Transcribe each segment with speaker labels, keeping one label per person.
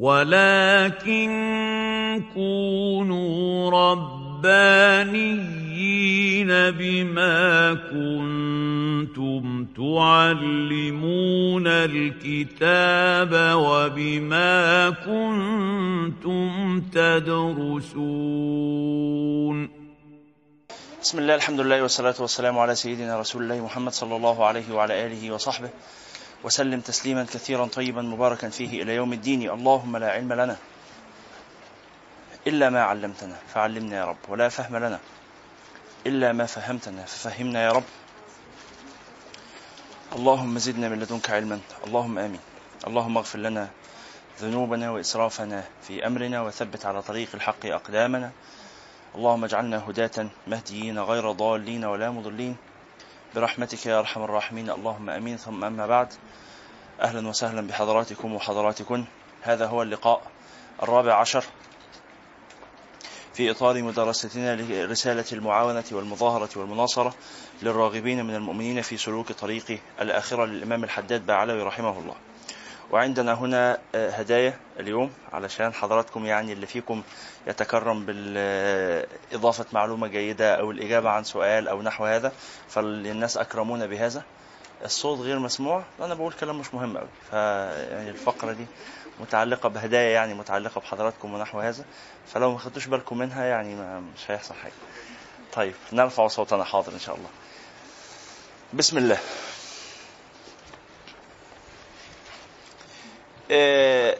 Speaker 1: ولكن كونوا ربانيين بما كنتم تعلمون الكتاب وبما كنتم تدرسون.
Speaker 2: بسم الله الحمد لله والصلاة والسلام على سيدنا رسول الله محمد صلى الله عليه وعلى آله وصحبه. وسلم تسليما كثيرا طيبا مباركا فيه إلى يوم الدين. اللهم لا علم لنا إلا ما علمتنا. فعلمنا يا رب ولا فهم لنا إلا ما فهمتنا. ففهمنا يا رب. اللهم زدنا من لدنك علما. اللهم آمين. اللهم اغفر لنا ذنوبنا وإسرافنا في أمرنا وثبت على طريق الحق أقدامنا. اللهم اجعلنا هداة مهديين غير ضالين ولا مضلين. برحمتك يا أرحم الراحمين. اللهم آمين. ثم أما بعد أهلا وسهلا بحضراتكم وحضراتكن. هذا هو اللقاء الرابع عشر في إطار مدرستنا لرسالة المعاونة والمظاهرة والمناصرة للراغبين من المؤمنين في سلوك طريق الآخرة للإمام الحداد باعلوي رحمه الله. وعندنا هنا آه، هدايا اليوم علشان حضراتكم يعني اللي فيكم يتكرم بالإضافة معلومة جيدة أو الإجابة عن سؤال أو نحو هذا فالناس أكرمونا بهذا. الصوت غير مسموع أنا بقول كلام مش مهم أوي. فيعني الفقرة دي متعلقة بهدايا يعني متعلقة بحضراتكم ونحو هذا فلو ما خدتوش بالكم منها يعني مش هيحصل حاجة. طيب نرفع صوتنا حاضر إن شاء الله. بسم الله.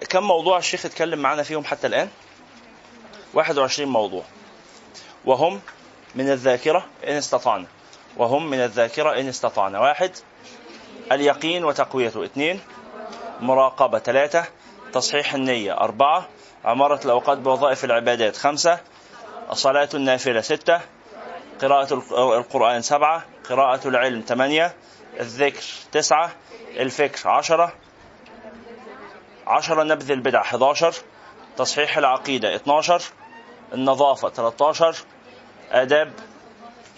Speaker 2: كم موضوع الشيخ اتكلم معنا فيهم حتى الآن؟ 21 موضوع. وهم من الذاكرة إن استطعنا. وهم من الذاكرة إن استطعنا. واحد اليقين وتقويته. اثنين مراقبة. ثلاثة تصحيح النية. أربعة عمارة الأوقات بوظائف العبادات. خمسة صلاة النافلة. ستة قراءة القرآن. سبعة قراءة العلم. ثمانية الذكر. تسعة الفكر. عشرة عشرة نبذ البدع 11 تصحيح العقيدة 12 النظافة 13 آداب.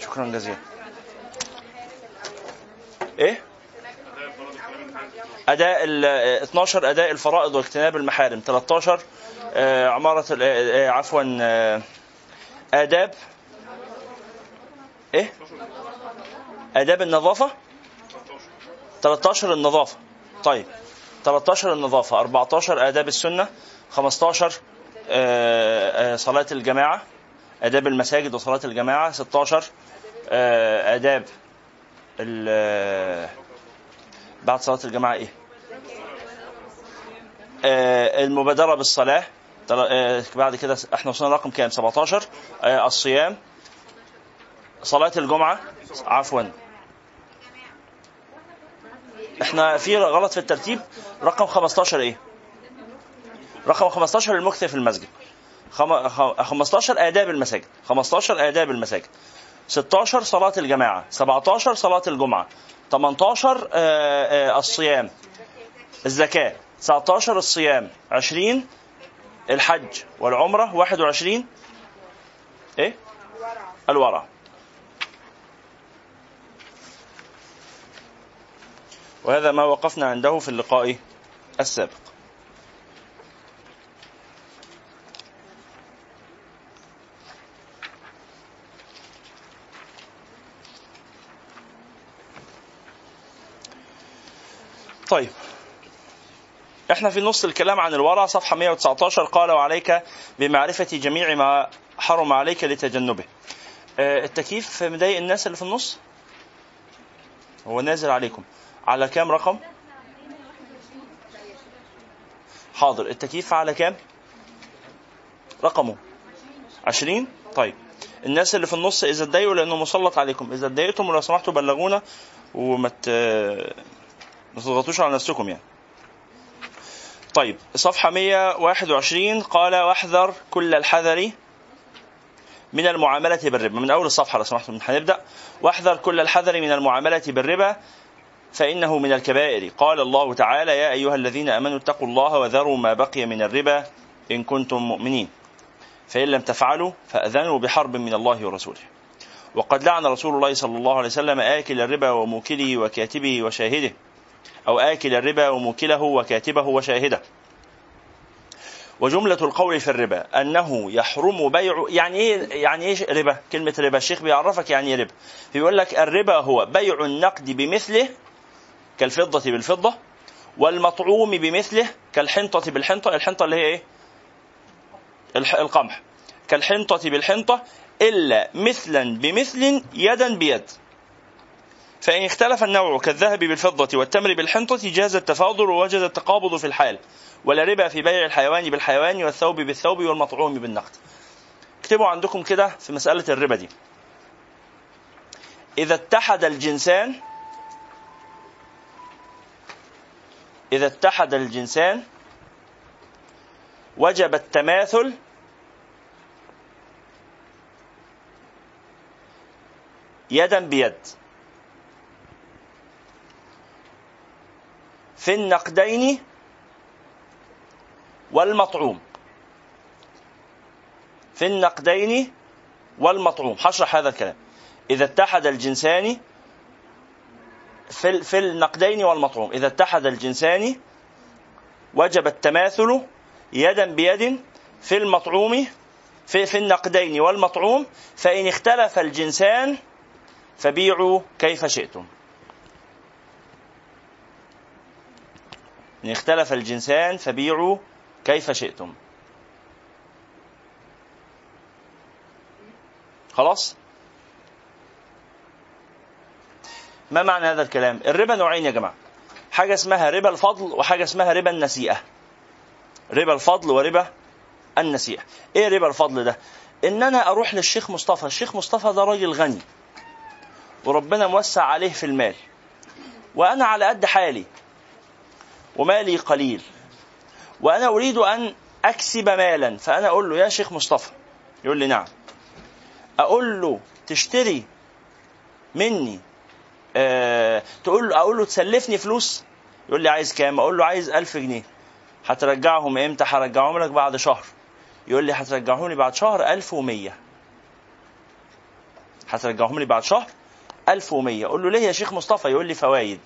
Speaker 2: شكرا جزيلا. إيه؟ أداء ال 12 أداء الفرائض واجتناب المحارم 13 آه عمارة آه عفوا آه آداب. إيه؟ آداب النظافة؟ 13 النظافة. طيب. 13 النظافة 14 آداب السنة 15 آه، آه، صلاة الجماعة آداب المساجد وصلاة الجماعة 16 آه، آداب بعد صلاة الجماعة إيه؟ المبادرة بالصلاة بعد كده إحنا وصلنا رقم كام 17 الصيام صلاة الجمعة عفوا إحنا في غلط في الترتيب. رقم 15 إيه؟ رقم 15 المكث في المسجد. 15 آداب المساجد. 15 آداب المساجد. 16 صلاة الجماعة. 17 صلاة الجمعة. 18 آه، آه، الصيام. الزكاة. 19 الصيام. 20 الحج والعمرة. 21 إيه؟ الورع. وهذا ما وقفنا عنده في اللقاء السابق. طيب. إحنا في نص الكلام عن الورع صفحة 119 قال وعليك بمعرفة جميع ما حرم عليك لتجنبه. آه، التكييف مضايق الناس اللي في النص؟ هو نازل عليكم. على كام رقم؟ حاضر التكييف على كام؟ رقمه. عشرين؟ طيب. الناس اللي في النص إذا اتضايقوا لأنه مسلط عليكم. إذا اتضايقتم ولو سمحتوا بلغونا وما ما تضغطوش على نفسكم يعني. طيب. صفحة 121 قال واحذر كل الحذر من المعاملة بالربا. من أول الصفحة لو سمحتم. هنبدأ. واحذر كل الحذر من المعاملة بالربا فإنه من الكبائر. قال الله تعالى يا أيها الذين آمنوا اتقوا الله وذروا ما بقي من الربا إن كنتم مؤمنين. فإن لم تفعلوا فأذنوا بحرب من الله ورسوله. وقد لعن رسول الله صلى الله عليه وسلم آكل الربا وموكله وكاتبه وشاهده أو آكل الربا وموكله وكاتبه وشاهده. وجملة القول في الربا أنه يحرم بيع يعني إيه يعني إيه ربا؟ كلمة ربا. الشيخ بيعرفك يعني إيه ربا. بيقول لك الربا هو بيع النقد بمثله كالفضة بالفضة والمطعوم بمثله كالحنطة بالحنطة الحنطة اللي هي إيه؟ القمح. كالحنطة بالحنطة إلا مثلا بمثل يدا بيد. فإن اختلف النوع كالذهب بالفضة والتمر بالحنطة جاز التفاضل ووجد التقابض في الحال ولا ربا في بيع الحيوان بالحيوان والثوب بالثوب والمطعوم بالنقد. اكتبوا عندكم كده في مسألة الربا دي. إذا اتحد الجنسان إذا اتحد الجنسان وجب التماثل يدا بيد. في النقدين والمطعوم. في النقدين والمطعوم. هشرح هذا الكلام. إذا اتحد الجنسان في في النقدين والمطعوم. إذا اتحد الجنسان وجب التماثل يدا بيد في المطعوم في في النقدين والمطعوم. فإن اختلف الجنسان فبيعوا كيف شئتم. إن اختلف الجنسان فبيعوا كيف شئتم. خلاص؟ ما معنى هذا الكلام؟ الربا نوعين يا جماعة. حاجة اسمها ربا الفضل وحاجة اسمها ربا النسيئة. ربا الفضل وربا النسيئة. إيه ربا الفضل ده؟ إن أنا أروح للشيخ مصطفى. الشيخ مصطفى ده راجل غني. وربنا موسع عليه في المال. وأنا على قد حالي. ومالي قليل. وأنا أريد أن أكسب مالا. فأنا أقول له يا شيخ مصطفى. يقول لي نعم. أقول له تشتري مني أه تقول له أقول له تسلفني فلوس؟ يقول لي عايز كام؟ أقول له عايز ألف جنيه. هترجعهم إمتى؟ هرجعهم لك بعد شهر. يقول لي هترجعهم لي بعد شهر 1100 هترجعهم لي بعد شهر 1100 أقول له ليه يا شيخ مصطفى؟ يقول لي فوايد.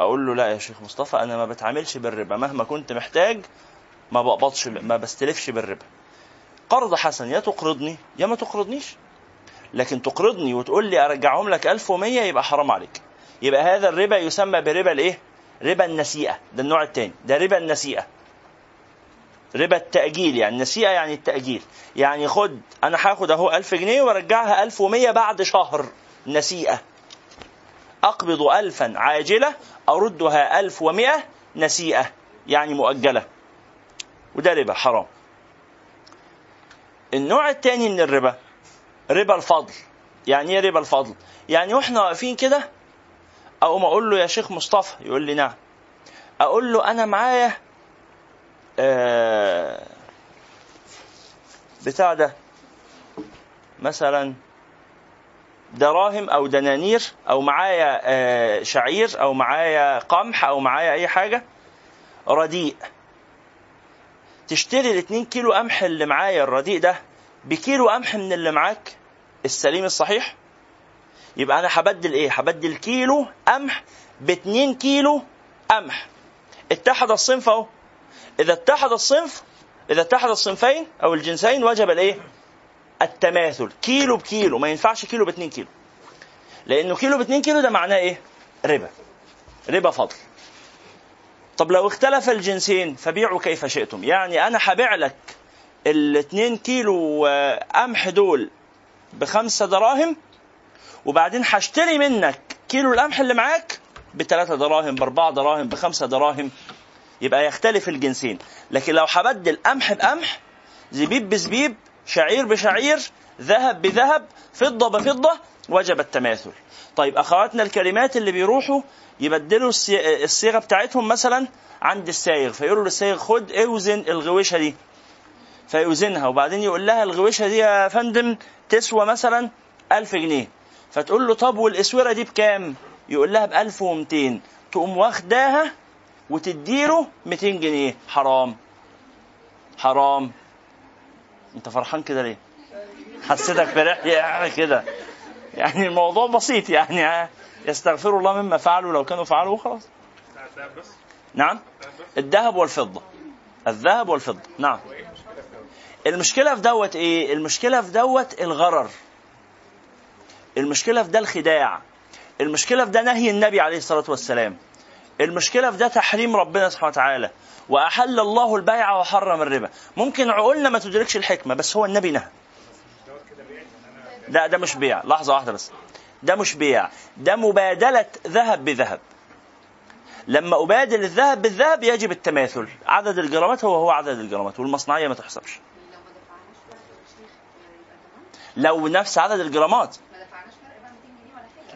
Speaker 2: أقول له لا يا شيخ مصطفى أنا ما بتعاملش بالربا. مهما كنت محتاج ما بقبضش ما بستلفش بالربا. قرض حسن يا تقرضني يا ما تقرضنيش. لكن تقرضني وتقول لي أرجعهم لك 1100 يبقى حرام عليك. يبقى هذا الربا يسمى بربا الإيه؟ ربا النسيئة. ده النوع الثاني ده ربا النسيئة. ربا التأجيل يعني النسيئة يعني التأجيل. يعني خد أنا هاخد أهو 1000 جنيه وأرجعها 1100 بعد شهر. نسيئة. أقبض ألفا عاجلة أردها ألف ومئة نسيئة. يعني مؤجلة. وده ربا حرام. النوع الثاني من الربا ربا الفضل. يعني إيه ربا الفضل؟ يعني وإحنا واقفين كده أقوم أقول له يا شيخ مصطفى يقول لي نعم. أقول له أنا معايا آه بتاع ده مثلا دراهم أو دنانير أو معايا آه، شعير أو معايا قمح أو معايا أي حاجة رديء. تشتري الاتنين كيلو قمح اللي معايا الرديء ده بكيلو قمح من اللي معاك السليم الصحيح؟ يبقى أنا هبدل إيه؟ هبدل كيلو قمح باتنين كيلو قمح. اتحد الصنف أهو. إذا اتحد الصنف إذا اتحد الصنفين أو الجنسين وجب الإيه؟ التماثل. كيلو بكيلو. ما ينفعش كيلو ب 2 كيلو. لأنه كيلو ب 2 كيلو ده معناه إيه؟ ربا. ربا فضل. طب لو اختلف الجنسين فبيعوا كيف شئتم. يعني أنا هبيع لك ال 2 كيلو قمح دول بخمسة دراهم وبعدين هشتري منك كيلو القمح اللي معاك بثلاثة دراهم بأربعة دراهم بخمسة دراهم. يبقى يختلف الجنسين. لكن لو هبدل قمح بقمح زبيب بزبيب شعير بشعير ذهب بذهب فضة بفضة وجب التماثل. طيب أخواتنا الكلمات اللي بيروحوا يبدلوا الصيغة بتاعتهم مثلا عند السايغ فيقولوا للسايغ خد اوزن الغويشة دي. فيوزنها وبعدين يقول لها الغويشة دي يا فندم تسوى مثلا ألف جنيه. فتقول له طب والإسورة دي بكام؟ يقول لها بألف ومتين. تقوم واخداها وتديله 200 جنيه. حرام. حرام. انت فرحان كده ليه؟ حسيتك فرح يعني كده. يعني الموضوع بسيط يعني يستغفروا الله مما فعلوا. لو كانوا فعلوا خلاص. نعم. الذهب والفضة. الذهب والفضة. نعم. المشكلة في دوت إيه؟ المشكلة في دوت الغرر. المشكلة في ده الخداع. المشكلة في ده نهي النبي عليه الصلاة والسلام. المشكلة في ده تحريم ربنا سبحانه وتعالى. وأحل الله البيع وحرم الربا. ممكن عقولنا ما تدركش الحكمة بس هو النبي نهى. لا ده مش بيع. لحظة واحدة بس. ده مش بيع. ده مبادلة ذهب بذهب. لما أبادل الذهب بالذهب يجب التماثل. عدد الجرامات هو هو عدد الجرامات والمصنعية ما تحسبش. لو نفس عدد الجرامات.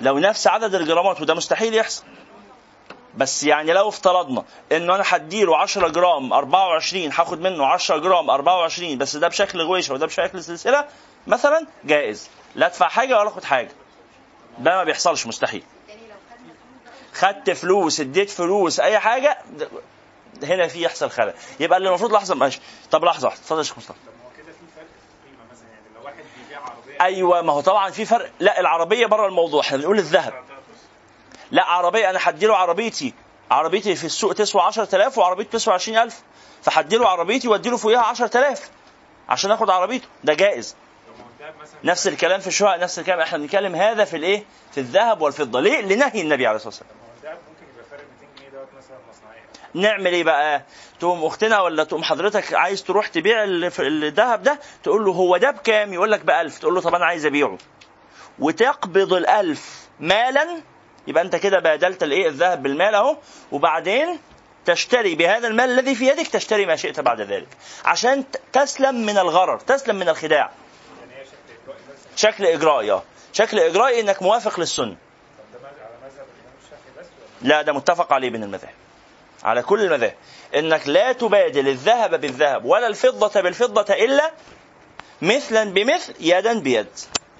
Speaker 2: لو نفس عدد الجرامات وده مستحيل يحصل. بس يعني لو افترضنا إنه أنا هديله 10 جرام 24 هاخد منه 10 جرام 24 بس ده بشكل غويشه وده بشكل سلسلة مثلا جائز. لا أدفع حاجة ولا أخد حاجة. ده ما بيحصلش مستحيل. خدت فلوس اديت فلوس أي حاجة هنا في يحصل خلل. يبقى اللي المفروض لحظة ماشي. طب لحظة اتفضل يا شيخ مصطفى. أيوه ما هو طبعا في فرق. لا العربية بره الموضوع. إحنا بنقول الذهب. لا عربية أنا هديله عربيتي. عربيتي في السوق تسوى 10000 وعربيتي تسوى 20000 فهديله عربيتي وأديله فوقيها 10000 عشان آخد عربيته. ده جائز. نفس الكلام في الشقق نفس الكلام. إحنا بنتكلم هذا في الإيه؟ في الذهب والفضة. ليه؟ لنهي النبي عليه الصلاة والسلام. نعمل إيه بقى؟ تقوم اختنا ولا تقوم حضرتك عايز تروح تبيع الذهب ده تقول له هو ده بكام؟ يقول لك ب 1000 تقول له طب أنا عايز أبيعه. وتقبض ال1000 مالا. يبقى أنت كده بادلت الإيه؟ الذهب بالمال أهو. وبعدين تشتري بهذا المال الذي في يدك تشتري ما شئت بعد ذلك. عشان تسلم من الغرر تسلم من الخداع. شكل إجرائي آه. شكل إجرائي إنك موافق للسنة. لا ده متفق عليه بين المذاهب على كل المذاهب إنك لا تبادل الذهب بالذهب ولا الفضة بالفضة إلا مثلا بمثل يدا بيد.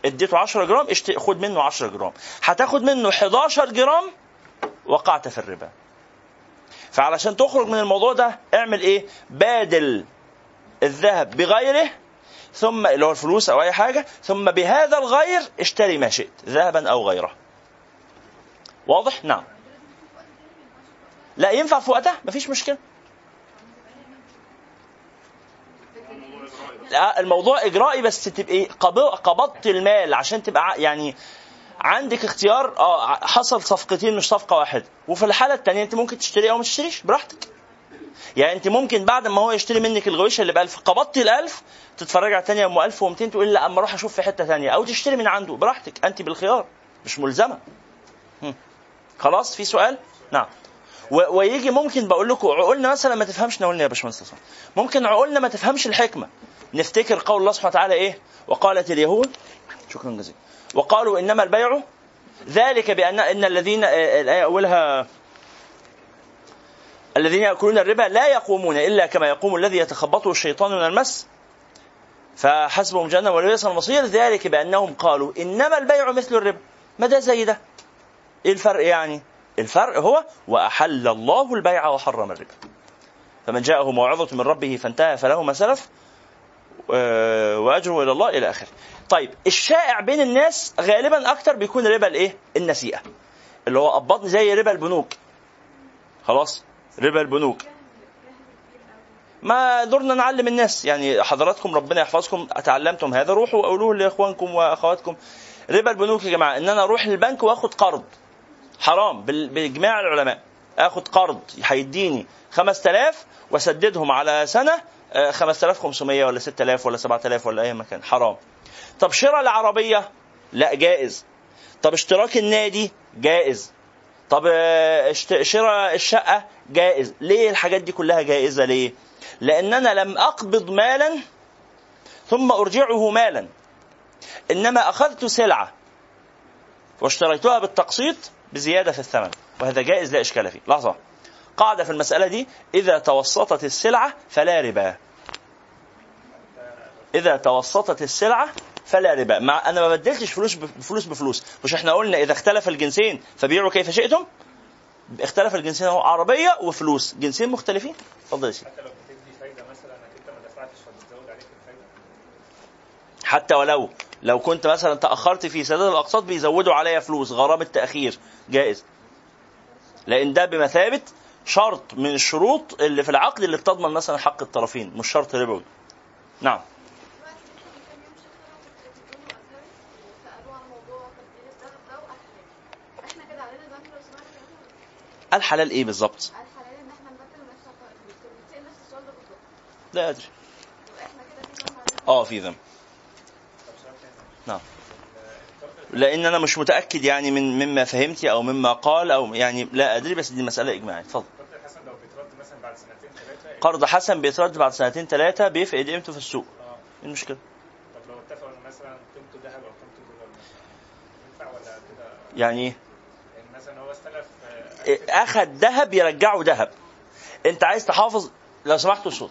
Speaker 2: اديته 10 جرام خد منه 10 جرام. هتاخد منه 11 جرام وقعت في الربا. فعلشان تخرج من الموضوع ده اعمل إيه؟ بادل الذهب بغيره ثم اللي هو الفلوس أو أي حاجة ثم بهذا الغير اشتري ما شئت ذهبا أو غيره. واضح؟ نعم. لا ينفع في وقتها؟ مفيش مشكلة. لا الموضوع إجرائي بس تبقي قبضت المال عشان تبقى يعني عندك اختيار آه حصل صفقتين مش صفقة واحدة. وفي الحالة الثانية أنت ممكن تشتري أو ما تشتريش براحتك. يعني أنت ممكن بعد ما هو يشتري منك الغويشه اللي ب 1000 قبضتي ال 1000 تتفرجي على الثانية ام 1200 تقول لا أما أروح أشوف في حتة ثانية أو تشتري من عنده براحتك. أنت بالخيار مش ملزمة. خلاص في سؤال؟ نعم. ويجي ممكن بقول لكم عقولنا مثلا ما تفهمش نقولنا يا باشمهندس ممكن عقولنا ما تفهمش الحكمة. نفتكر قول الله سبحانه وتعالى إيه؟ وقالت اليهود شكرا جزيلا. وقالوا إنما البيع ذلك بان إن الذين الايه اولها الذين يأكلون الربا لا يقومون إلا كما يقوم الذي يتخبطه الشيطان من المس. فحسبهم جهنم ولبئس المصير. ذلك بأنهم قالوا إنما البيع مثل الربا. ما ده زي ده؟ إيه الفرق يعني؟ الفرق هو وأحل الله البيع وحرم الربا فمن جاءه موعظة من ربه فانتهى فله ما سلف وأجره إلى الله إلى آخره. طيب الشائع بين الناس غالبا أكتر بيكون ربا الإيه؟ النسيئة. اللي هو قبضني زي ربا البنوك. خلاص؟ ربا البنوك. ما دورنا نعلم الناس يعني حضراتكم ربنا يحفظكم اتعلمتم هذا روحوا وقولوه لإخوانكم وأخواتكم ربا البنوك يا جماعة إن أنا أروح للبنك وآخد قرض حرام. بإجماع العلماء. آخد قرض هيديني 5000 واسددهم على سنة 5500 ولا 6000 ولا 7000 ولا أي مكان. حرام. طب شراء العربية؟ لا جائز. طب اشتراك النادي؟ جائز. طب شراء الشقة؟ جائز. ليه الحاجات دي كلها جائزة ليه؟ لأن أنا لم أقبض مالا ثم أرجعه مالا. إنما أخذت سلعة واشتريتها بالتقسيط بزيادة في الثمن وهذا جائز لا إشكال فيه. لحظة. قاعدة في المسألة دي إذا توسطت السلعة فلا ربا. إذا توسطت السلعة فلا ربا. مع أنا ما بدلتش فلوس بفلوس بفلوس. مش إحنا قلنا إذا اختلف الجنسين فبيعوا كيف شئتم؟ اختلف الجنسين هو عربية وفلوس. جنسين مختلفين؟ اتفضل يا سيدي. حتى ولو. لو كنت مثلا تأخرت في سداد الأقساط بيزودوا عليا فلوس غرامه تاخير جائز. لأن ده بمثابة شرط من الشروط اللي في العقد اللي بتضمن مثلا حق الطرفين مش شرط ربوي نعم. الحلال إيه بالظبط؟ لا أدري. آه في ذنب. نعم. لأن أنا مش متأكد يعني من مما فهمتي أو مما قال أو يعني لا أدري بس دي مسألة إجماعية. اتفضل قرض حسن بيترد بعد سنتين ثلاثة بيفقد قيمته في السوق. إيه المشكلة؟
Speaker 3: طب لو اتفقوا مثلا قيمته ذهب أو قيمته دولار ينفع ولا كده؟
Speaker 2: يعني إيه؟
Speaker 3: يعني مثلا هو استلف آه،
Speaker 2: إيه، اخد ذهب يرجعه ذهب. أنت عايز تحافظ لو سمحت الصوت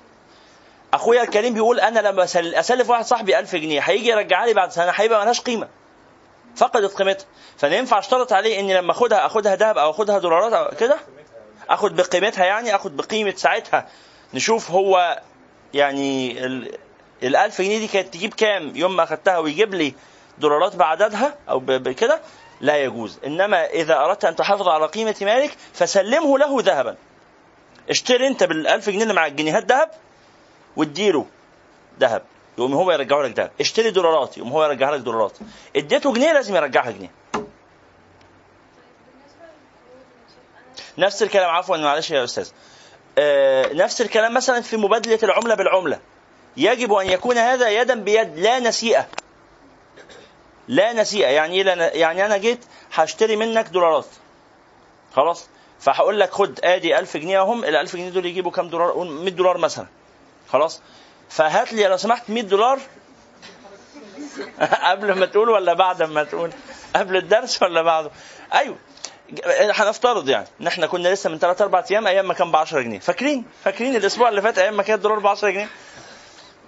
Speaker 2: أخويا الكريم بيقول أنا لما أسلف واحد صاحبي 1000 جنيه هيجي يرجعها لي بعد سنة هيبقى ملهاش قيمة. فقدت قيمتها. فانا ينفع اشترط عليه إني لما أخدها أخدها ذهب أو أخدها دولارات أو كده أخد بقيمتها يعني أخد بقيمة ساعتها. نشوف هو يعني ال ال 1000 جنيه دي كانت تجيب كام؟ يوم ما أخدتها ويجيب لي دولارات بعددها أو بكده لا يجوز. إنما إذا أردت أن تحافظ على قيمة مالك فسلمه له ذهبا. اشتري أنت بال 1000 جنيه اللي مع الجنيهات ذهب واديله ذهب. يقوم هو يرجعه لك ذهب. اشتري دولارات يقوم هو يرجعها لك دولارات. اديته جنيه لازم يرجعها جنيه. نفس الكلام عفوا معلش يا أستاذ. آه نفس الكلام مثلا في مبادلة العملة بالعملة. يجب أن يكون هذا يدا بيد لا نسيئة. لا نسيئة. يعني إيه يعني أنا جيت هشتري منك دولارات. خلاص؟ فهقول لك خد آدي 1000 جنيه أهم ال 1000 جنيه دول يجيبوا كام دولار؟ قول 100 دولار مثلا. خلاص. فهات لي لو سمحت 100 دولار. قبل ما تقول ولا بعد ما تقول؟ قبل الدرس ولا بعده؟ أيوه. هنفترض يعني. ان إحنا كنا لسه من 3 4 أيام أيام ما كان ب 10 جنيه. فاكرين؟ فاكرين الأسبوع اللي فات أيام ما كان الدولار ب 10 جنيه؟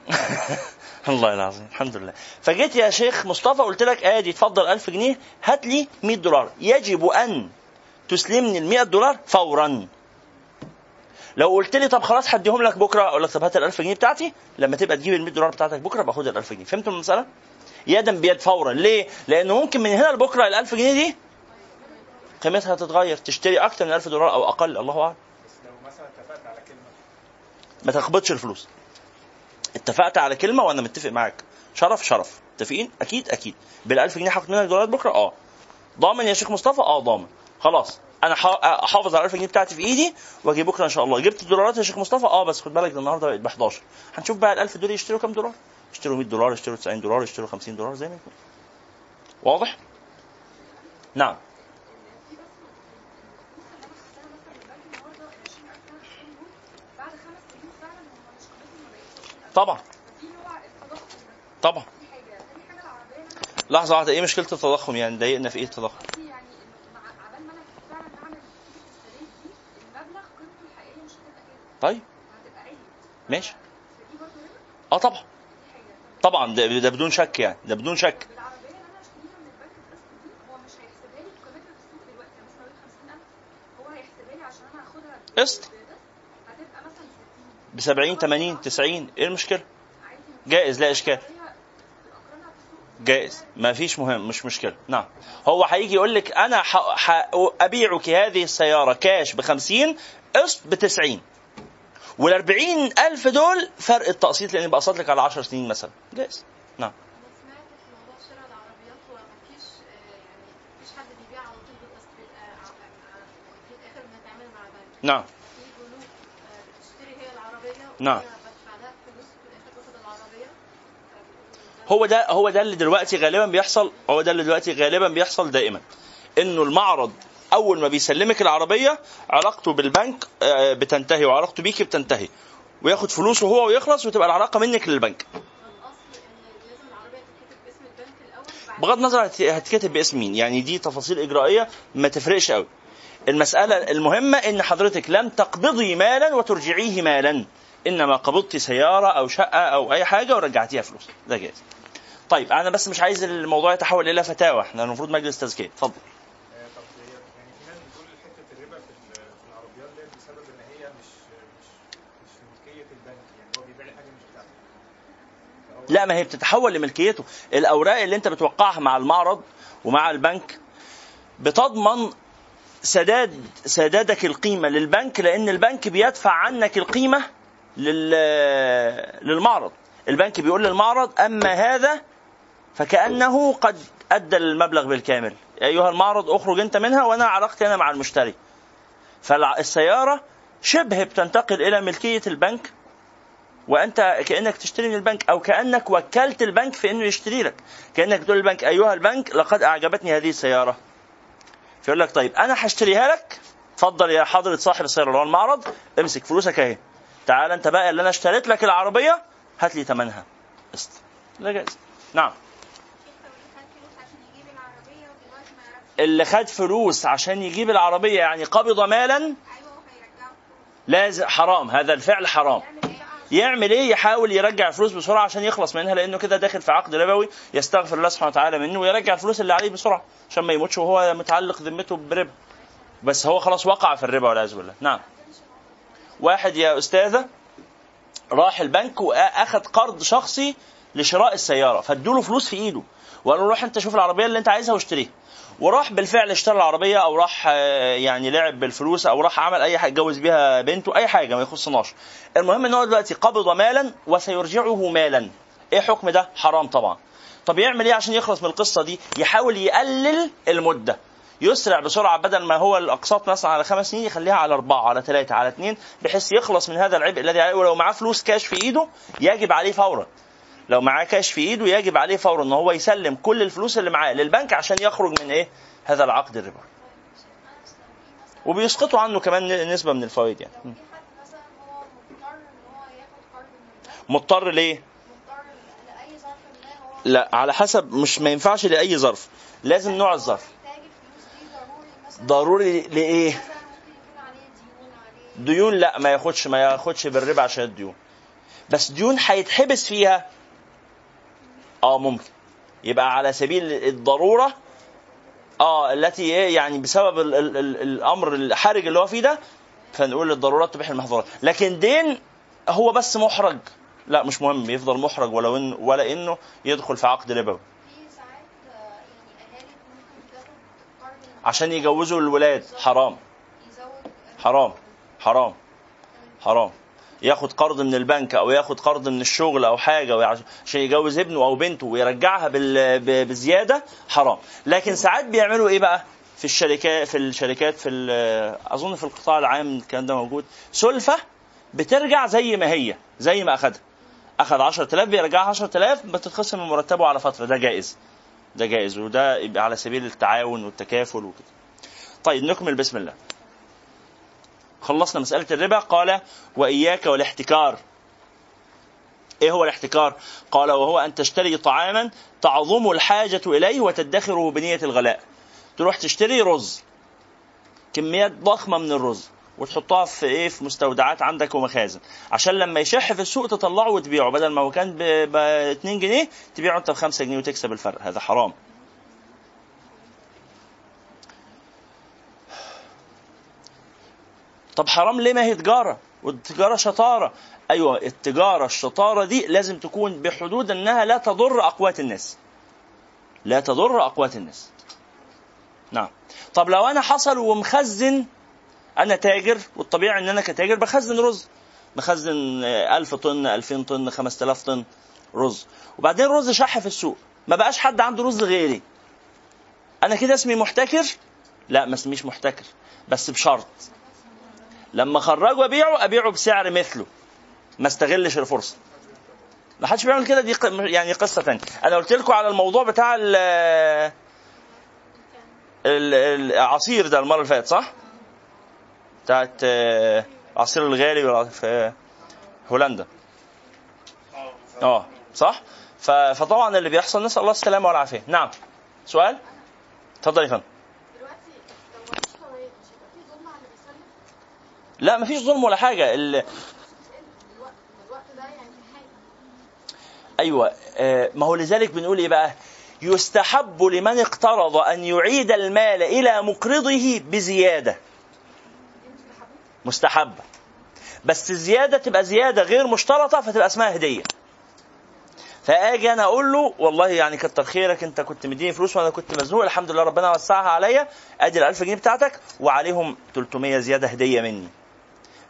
Speaker 2: الله العظيم الحمد لله. فجيت يا شيخ مصطفى قلت لك آدي اتفضل 1000 جنيه هات لي 100 دولار. يجب أن تسلمني ال 100 دولار فورا. لو قلت لي طب خلاص هديهم لك بكرة أقول لك طب هات ال 1000 جنيه بتاعتي لما تبقى تجيب ال 100 دولار بتاعتك بكرة باخد ال 1000 جنيه. فهمتوا المسألة؟ يدا بيد فورا. ليه؟ لأنه ممكن من هنا لبكرة ال 1000 جنيه دي قيمتها تتغير تشتري أكتر من 1000 دولار أو أقل الله
Speaker 3: أعلم.
Speaker 2: ما تخبطش الفلوس. اتفقت على كلمة وأنا متفق معاك. شرف شرف. متفقين؟ أكيد أكيد. بال 1000 جنيه هاخد منك دولارات بكرة؟ آه. ضامن يا شيخ مصطفى؟ آه ضامن. خلاص. أنا أحافظ على 1000 جنيه بتاعتي في إيدي واجي بكرة إن شاء الله. جبت الدولارات يا شيخ مصطفى؟ آه بس خد بالك ده النهارده بقت ب 11 هنشوف بقى ال 1000 دول يشتروا كام دولار؟ يشتروا 100 دولار يشتروا 90 دولار يشتروا 50 دولار زي ما يكون. واضح؟ نعم.
Speaker 4: بعد خمس سنين فعلا هم مش قيمتهم ما بقتش 20000
Speaker 2: طبعا. طبعا. لحظة واحدة إيه مشكلة التضخم يعني؟ ضايقنا في إيه التضخم
Speaker 4: قصدي يعني انه مع عبال ما أنا فعلا هعمل نتيجه السداد دي المبلغ قيمته الحقيقيه مش هتبقى كده
Speaker 2: طيب. ماشي. آه طبعا. طبعا ده, ده بدون شك يعني ده بدون شك.
Speaker 4: العربيه اللي أنا اشتريها من البنك القسط دي هو مش هيحسبها لي بقيمتها في السوق دلوقتي أنا مثلا 50000 هو هيحسبها لي عشان أنا هاخدها
Speaker 2: قسط.
Speaker 4: بقسط هتبقى مثلا 60
Speaker 2: ب 70 80 90 إيه
Speaker 4: المشكلة؟
Speaker 2: جائز لا
Speaker 4: إشكال.
Speaker 2: جائز. ما فيش مهم مش مشكلة. نعم. هو هيجي يقول لك أنا ح... ح... أبيعك هذه السيارة كاش ب 50 قسط ب 90 وال 40 الف دول فرق التقسيط لأن بقسط لك على 10 سنين مثلا. جائز نعم.
Speaker 5: آه، يعني
Speaker 2: نعم.
Speaker 5: آه، بتشتري هي العربية
Speaker 2: نعم. هو ده هو ده اللي دلوقتي غالبا بيحصل هو ده اللي دلوقتي غالبا بيحصل دائما. إنه المعرض أول ما بيسلمك العربية علاقته بالبنك آه، بتنتهي وعلاقته بيكي بتنتهي. وياخد فلوسه هو ويخلص وتبقى العلاقة منك للبنك. بغض النظر هت- هتكتب باسم مين يعني دي تفاصيل إجرائية ما تفرقش قوي. المسألة المهمة إن حضرتك لم تقبضي مالا وترجعيه مالا. إنما قبضتي سيارة أو شقة أو أي حاجة ورجعتيها فلوس. ده جائز طيب أنا بس مش عايز الموضوع يتحول إلى فتاوى. إحنا المفروض مجلس تزكية. اتفضل
Speaker 3: آه، طب هي يعني في ناس بتقول حتة الربا في ال- في العربيات ديت بسبب ان هي مش مش مش في ملكيه البنك يعني هو بيبيع لي حاجة مش بتاعته فهو
Speaker 2: لا ما هي بتتحول لملكيته. الأوراق اللي أنت بتوقعها مع المعرض ومع البنك بتضمن سداد سدادك القيمة للبنك لأن البنك بيدفع عنك القيمة لل للمعرض. البنك بيقول للمعرض أما هذا فكأنه قد أدى المبلغ بالكامل. أيها المعرض أخرج أنت منها وأنا علاقتي أنا مع المشتري. فالسياره شبه بتنتقل إلى ملكية البنك وأنت كأنك تشتري من البنك أو كأنك وكلت البنك في إنه يشتري لك. كأنك تقول للبنك أيها البنك لقد أعجبتني هذه السيارة. فيقول لك طيب أنا هشتريها لك؟ اتفضل يا حضرة صاحب السيارة اللي هو المعرض امسك فلوسك أهي. تعال أنت بقى اللي أنا اشتريت لك العربية هات لي ثمنها. قسط لا جائز نعم. اللي خد فلوس عشان يجيب العربية يعني قبض مالا
Speaker 4: وهيرجعه
Speaker 2: لازم حرام هذا الفعل حرام.
Speaker 4: يعمل
Speaker 2: إيه؟ يحاول يرجع الفلوس بسرعة عشان يخلص منها لأنه كده داخل في عقد ربوي يستغفر الله سبحانه وتعالى منه ويرجع الفلوس اللي عليه بسرعة عشان ما يموتش وهو متعلق ذمته بربا. بس هو خلاص وقع في الربا والعياذ بالله. نعم. واحد يا أستاذة راح البنك وأخذ قرض شخصي لشراء السيارة فادوا له فلوس في إيده. وقال له روح أنت شوف العربية اللي أنت عايزها واشتريها. وراح بالفعل اشترى العربية أو راح آه، يعني لعب بالفلوس أو راح عمل أي حاجة اتجوز بيها بنته أي حاجة ما يخصناش المهم إن هو دلوقتي قبض مالا وسيرجعه مالا. إيه حكم ده؟ حرام طبعا. طب يعمل إيه عشان يخلص من القصة دي؟ يحاول يقلل المدة. يسرع بسرعة بدل ما هو الأقساط مثلا على خمس سنين يخليها على أربعة على ثلاثة على اثنين بحيث يخلص من هذا العبء الذي عليه ولو معاه فلوس كاش في إيده يجب عليه فورا. لو معاه كاش في ايده يجب عليه فورا ان هو يسلم كل الفلوس اللي معاه للبنك عشان يخرج من إيه هذا العقد الربوي. وبيسقطوا عنه كمان نسبة من الفوائد يعني.
Speaker 5: مضطر
Speaker 2: ليه؟ لا على حسب مش ما ينفعش لأي ظرف. لازم نوع الظرف.
Speaker 5: ضروري لإيه؟ ديون
Speaker 2: لا ما ياخدش ما ياخدش بالربا عشان الديون. بس ديون هيتحبس فيها آه ممكن. يبقى على سبيل الضرورة آه التي إيه يعني بسبب ال ال ال الأمر الحرج اللي هو فيه ده فنقول الضرورات تبيح المحظورات لكن دين هو بس محرج. لا مش مهم. يفضل محرج ولو إن ولا إنه يدخل في عقد
Speaker 5: من
Speaker 2: عشان يجوزوا الولاد. حرام. حرام. حرام. حرام. ياخد قرض من البنك أو ياخد قرض من الشغل أو حاجة عشان يجوز ابنه أو بنته ويرجعها بزيادة حرام. لكن ساعات بيعملوا إيه بقى؟ في الشركات في الشركات في أظن في القطاع العام الكلام ده موجود. سلفة بترجع زي ما هي زي ما أخدها. اخذ 10000 بيرجعها 10000 بتتخصم من مرتبه على فترة. ده جائز. ده جائز وده يبقى على سبيل التعاون والتكافل وكده. طيب نكمل بسم الله. خلصنا مسألة الربا قال وإياك والاحتكار. إيه هو الاحتكار؟ قال وهو أن تشتري طعاما تعظم الحاجة إليه وتدخره بنية الغلاء. تروح تشتري رز كميات ضخمة من الرز وتحطها في إيه؟ في مستودعات عندك ومخازن. عشان لما يشح في السوق تطلعه وتبيعه بدل ما هو كان ب 2 جنيه تبيعه أنت ب 5 جنيه وتكسب الفرق. هذا حرام. طب حرام ليه؟ ما هي تجارة. والتجارة شطارة. أيوة التجارة الشطارة دي لازم تكون بحدود أنها لا تضر أقوات الناس. لا تضر أقوات الناس. نعم. طب لو أنا حصل ومخزن أنا تاجر والطبيعي أن أنا كتاجر بخزن رز. بخزن آه، ألف طن ألفين طن خمسة آلاف طن رز. وبعدين الرز شح في السوق. ما بقاش حد عنده رز غيري. أنا كده اسمي محتكر؟ لا ما اسميش محتكر. بس بشرط. لما اخرجه ابيعه ابيعه بسعر مثله. ما استغلش الفرصة. ما حدش بيعمل كده دي يعني قصة ثانية أنا قلت لكم على الموضوع بتاع ال ال- العصير ده المرة اللي فاتت صح؟ بتاعت آه، عصير الغالي في هولندا. آه صح؟ ف- فطبعا اللي بيحصل نسأل الله السلامة والعافية. نعم سؤال؟ اتفضل يا فندم
Speaker 5: دلوقتي لو مفيش فوائد مش هيبقى في ظلم على اللي بيسلم
Speaker 2: لا مفيش ظلم ولا حاجة. ال- أيوه آه، ما هو لذلك بنقول إيه بقى؟ يستحب لمن اقترض أن يعيد المال إلى مقرضه بزيادة. مستحبه بس الزيادة تبقى زيادة غير مشترطة فتبقى اسمها هدية. فآجي أنا أقول له والله يعني كتر خيرك أنت كنت مديني فلوس وأنا كنت مزنوق الحمد لله ربنا وسعها عليا أدي ال 1000 جنيه بتاعتك وعليهم 300 زيادة هدية مني.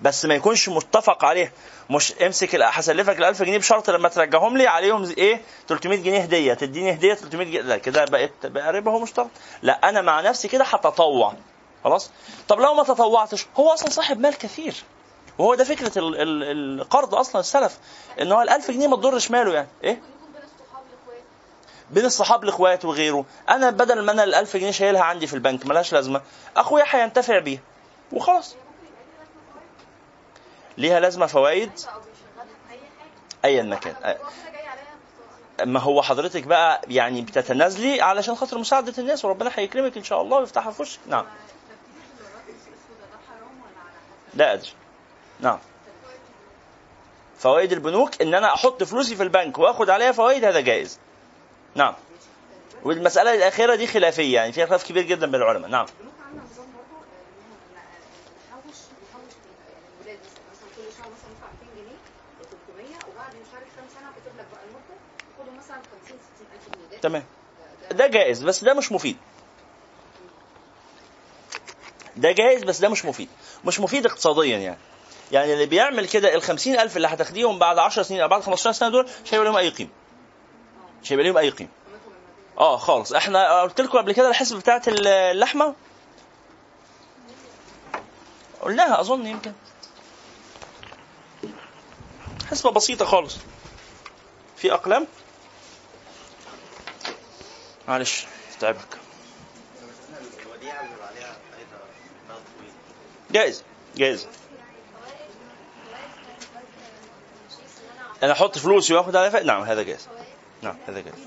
Speaker 2: بس ما يكونش متفق عليه. مش امسك هسلفك ال 1000 جنيه بشرط لما ترجعهم لي عليهم إيه؟ 300 جنيه هدية. تديني هدية 300 جنيه. لا كده بقت بقى ربا هو مشترط. لا أنا مع نفسي كده هتطوع. خلاص؟ طب لو ما تطوعتش هو أصلا صاحب مال كثير. وهو ده فكرة ال- ال- القرض أصلا السلف إن هو ال 1000 جنيه ما تضرش ماله يعني.
Speaker 5: إيه؟ بين الصحاب الاخوات
Speaker 2: وغيره. أنا بدل ما أنا ال 1000 جنيه شايلها عندي في البنك ملهاش لازمة. أخويا هينتفع بيها وخلاص. ليها لازمة فوائد؟ ايا ما كان.
Speaker 5: واحدة جاي عليها بخساره
Speaker 2: ما هو حضرتك بقى يعني بتتنازلي علشان خاطر مساعدة الناس وربنا هيكرمك إن شاء الله ويفتحها في وشك. نعم. لا أدري. نعم. فوائد البنوك إن أنا أحط فلوسي في البنك وآخد عليها فوائد هذا جائز. نعم. والمسألة الأخيرة دي خلافية يعني فيها خلاف كبير جدا بين العلماء. نعم.
Speaker 6: مثلا كل شهر مثلا ندفع 200 جنيه ب 300 وبعد مش عارف كام سنة لك بقى المده خدوا مثلا 50 60 الف جنيه ده
Speaker 2: تمام.
Speaker 6: ده-
Speaker 2: جائز بس ده مش مفيد. ده جائز بس ده مش مفيد. مش مفيد اقتصاديا يعني. يعني اللي بيعمل كده ال 50000 اللي هتاخديهم بعد 10 سنين أو بعد 15 سنة دول مش هيبقى لهم أي قيمة. مش هيبقى لهم
Speaker 6: أي قيمة.
Speaker 2: آه خالص. إحنا قلت لكم قبل كده الحسبة بتاعت اللحمة؟ قلناها أظن يمكن. حسبة بسيطة خالص. في أقلام؟ معلش تعبك. جائز جائز. أنا أحط فلوسي وآخد عليها نعم هذا جائز. نعم هذا جائز.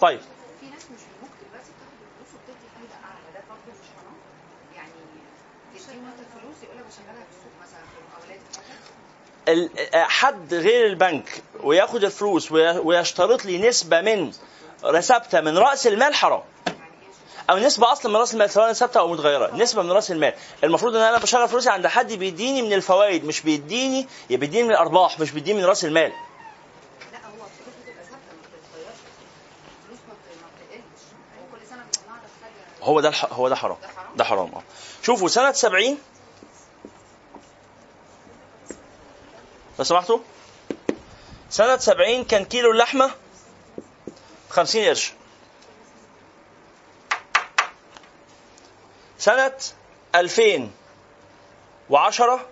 Speaker 2: طيب
Speaker 6: في ناس مش بنكتب بس بتاخد الفلوس وبتدي فايده اعلى ده برضه مش حرام يعني تديهم انت الفلوس يقول لك بشغلها في السوق مثلا في المقاولات
Speaker 2: ال- حد غير البنك وياخد الفلوس وي- ويشترط لي نسبة من ثابته من رأس المال حرام. أو نسبة أصلا من رأس المال سواء ثابته أو متغيرة نسبة من رأس المال. المفروض إن أنا بشغل فلوسي عند حد بيديني من الفوائد مش بيديني يا بيديني من الأرباح مش بيديني من رأس المال.
Speaker 6: لا هو
Speaker 2: ده. هو ده حرام.
Speaker 6: ده حرام؟
Speaker 2: ده حرام آه. شوفوا سنة 70 لو سمحتوا سنة 70 كان كيلو اللحمة 50 قرش سنة 2010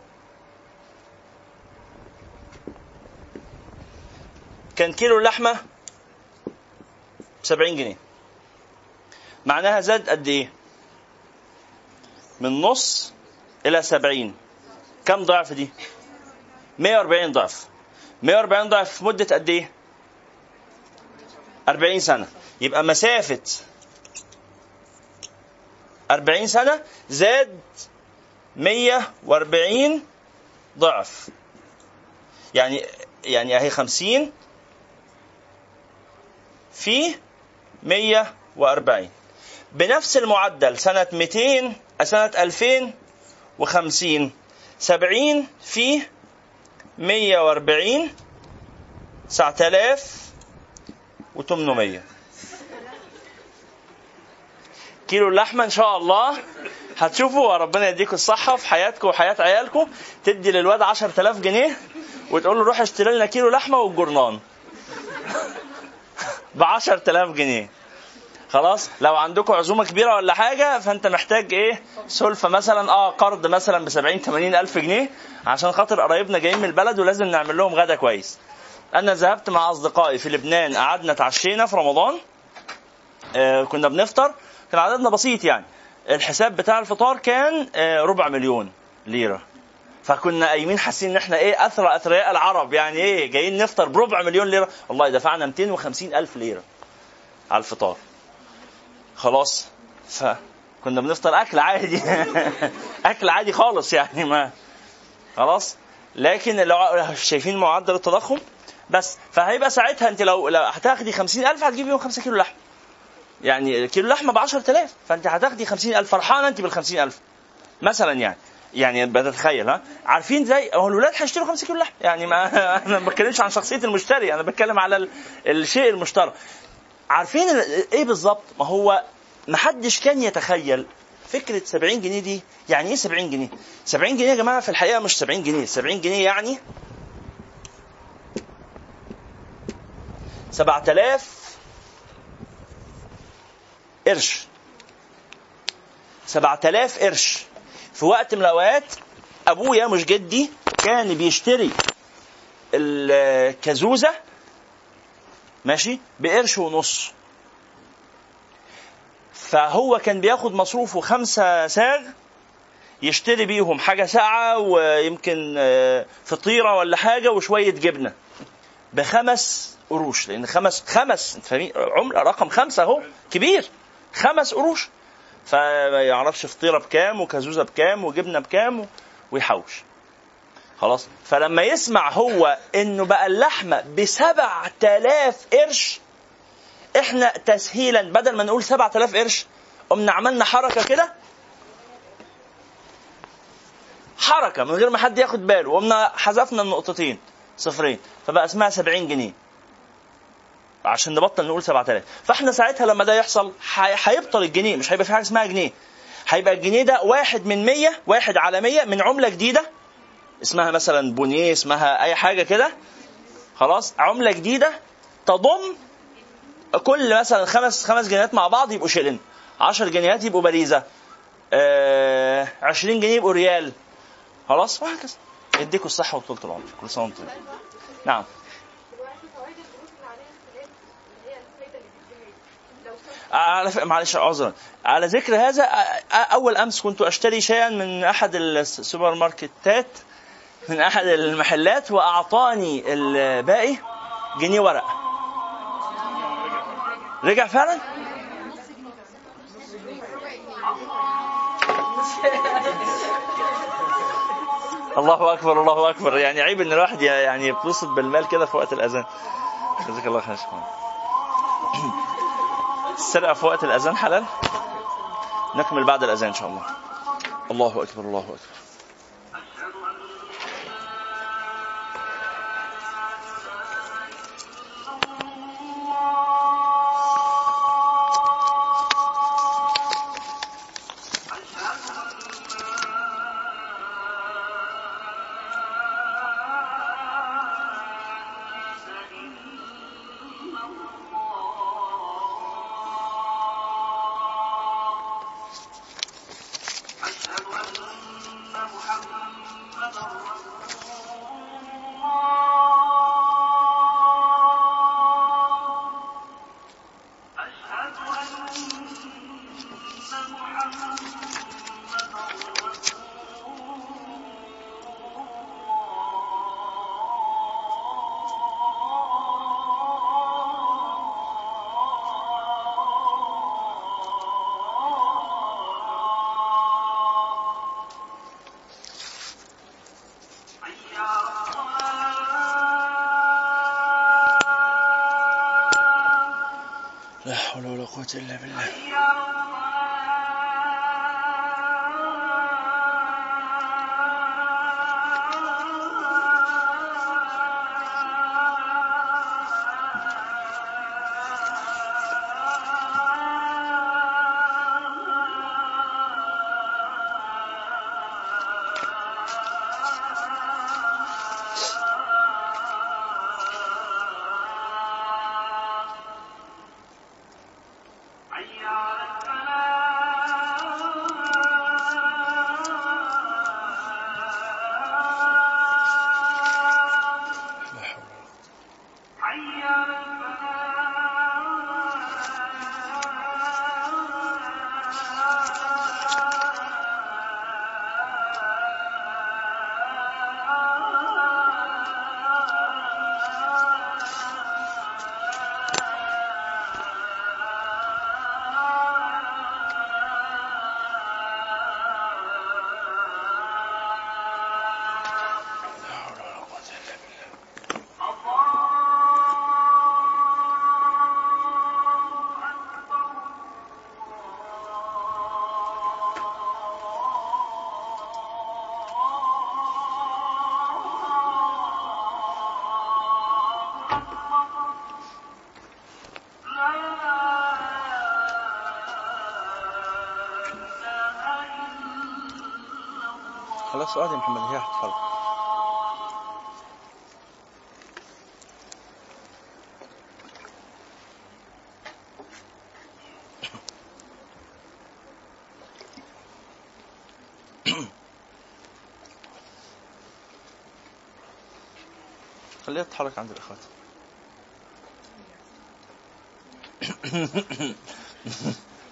Speaker 2: كان كيلو اللحمة 70 جنيه معناها زاد قد إيه؟ من نص إلى 70 كم ضعف دي؟ 140 ضعف. 140 ضعف في مدة قد إيه؟ 40 سنة. يبقى مسافة 40 سنة زاد 140 ضعف. يعني يعني أهي 50 في 140 بنفس المعدل سنة 200 سنة 2050 70 في 140 9800 كيلو اللحمة إن شاء الله هتشوفوا ربنا يديكم الصحة في حياتكم وحياة عيالكم. تدي للواد 10000 جنيه وتقول له روح اشتري لنا كيلو لحمة والجرنان. ب 10000 جنيه. خلاص؟ لو عندكم عزومة كبيرة ولا حاجة فأنت محتاج إيه؟ سلفة مثلا آه قرض مثلا ب 70 80 ألف جنيه عشان خاطر قرايبنا جايين من البلد ولازم نعمل لهم غدا كويس. أنا ذهبت مع أصدقائي في لبنان قعدنا اتعشينا في رمضان. آه كنا بنفطر. كان عددنا بسيط يعني. الحساب بتاع الفطار كان آه ربع مليون ليرة. فكنا قايمين حاسين إن إحنا إيه أثرى أثرياء العرب. يعني إيه جايين نفطر بربع مليون ليرة. والله دفعنا 250 ألف ليرة على الفطار. خلاص. فكنا بنفطر أكل عادي. أكل عادي خالص يعني ما. خلاص. لكن لو شايفين معدل التضخم بس. فهيبقى ساعتها أنت لو, لو هتاخدي 50000 هتجيبي يوم 5 كيلو لحم. يعني كيلو لحمة ب 10000 فأنت هتاخدي 50000 فرحانة أنت بال 50000 مثلا يعني. يعني بتتخيل ها؟ عارفين زي هو الولاد هيشتروا 5 كيلو لحم. يعني ما أنا ما بتكلمش عن شخصية المشتري. أنا بتكلم على ال- الشيء المشترى عارفين إيه بالظبط؟ ما هو ما حدش كان يتخيل فكرة 70 جنيه دي يعني إيه 70 جنيه؟ 70 جنيه يا جماعة في الحقيقة مش 70 جنيه. 70 جنيه يعني 7000 قرش. 7000 قرش. في وقت من الأوقات أبويا مش جدي كان بيشتري الكازوزه ماشي؟ بقرش ونص. فهو كان بياخد مصروفه خمسة ساغ يشتري بيهم حاجة ساعة ويمكن آه، فطيرة ولا حاجة وشوية جبنة. بخمس قروش لأن خمس خمس أنت فاهمين؟ عملة رقم خمسة أهو كبير. خمس قروش. فما يعرفش فطيرة بكام وكازوزة بكام وجبنة بكام ويحوش. خلاص؟ فلما يسمع هو إنه بقى اللحمه ب 7000 قرش إحنا تسهيلا بدل ما نقول 7000 قرش قمنا عملنا حركة كده؟ حركة من غير ما حد ياخد باله. قمنا حذفنا النقطتين صفرين. فبقى اسمها 70 جنيه. عشان نبطل نقول 7000 فإحنا ساعتها لما ده يحصل هي- هيبطل الجنيه. مش هيبقى في حاجة اسمها جنيه. هيبقى الجنيه ده واحد من 100 واحد على 100 من عملة جديدة اسمها مثلا بونيه اسمها أي حاجة كده خلاص عملة جديدة تضم كل مثلا خمس خمس جنيهات مع بعض يبقوا شيلين 10 جنيهات يبقوا باريزة. آه 20 جنيه يبقوا ريال. خلاص وهكذا. يديكوا الصحة وطولة العمر. كل سنة وأنتم. نعم. على ف... معلش عذرا. على ذكر هذا أول أمس كنت أشتري شيئا من أحد السوبر ماركتات. من أحد المحلات وأعطاني الباقي جنيه ورق. رجع فعلا؟ الله أكبر الله أكبر. يعني عيب إن الواحد يعني يتبسط بالمال كده في وقت الأذان. جزاك الله خير السرقه في وقت الأذان حلال؟ نكمل بعد الأذان إن شاء الله. الله أكبر الله
Speaker 7: أكبر. 11,
Speaker 2: 11. اقعد يا محمد هي هتتفرج خليها تتحرك عند الإخوات.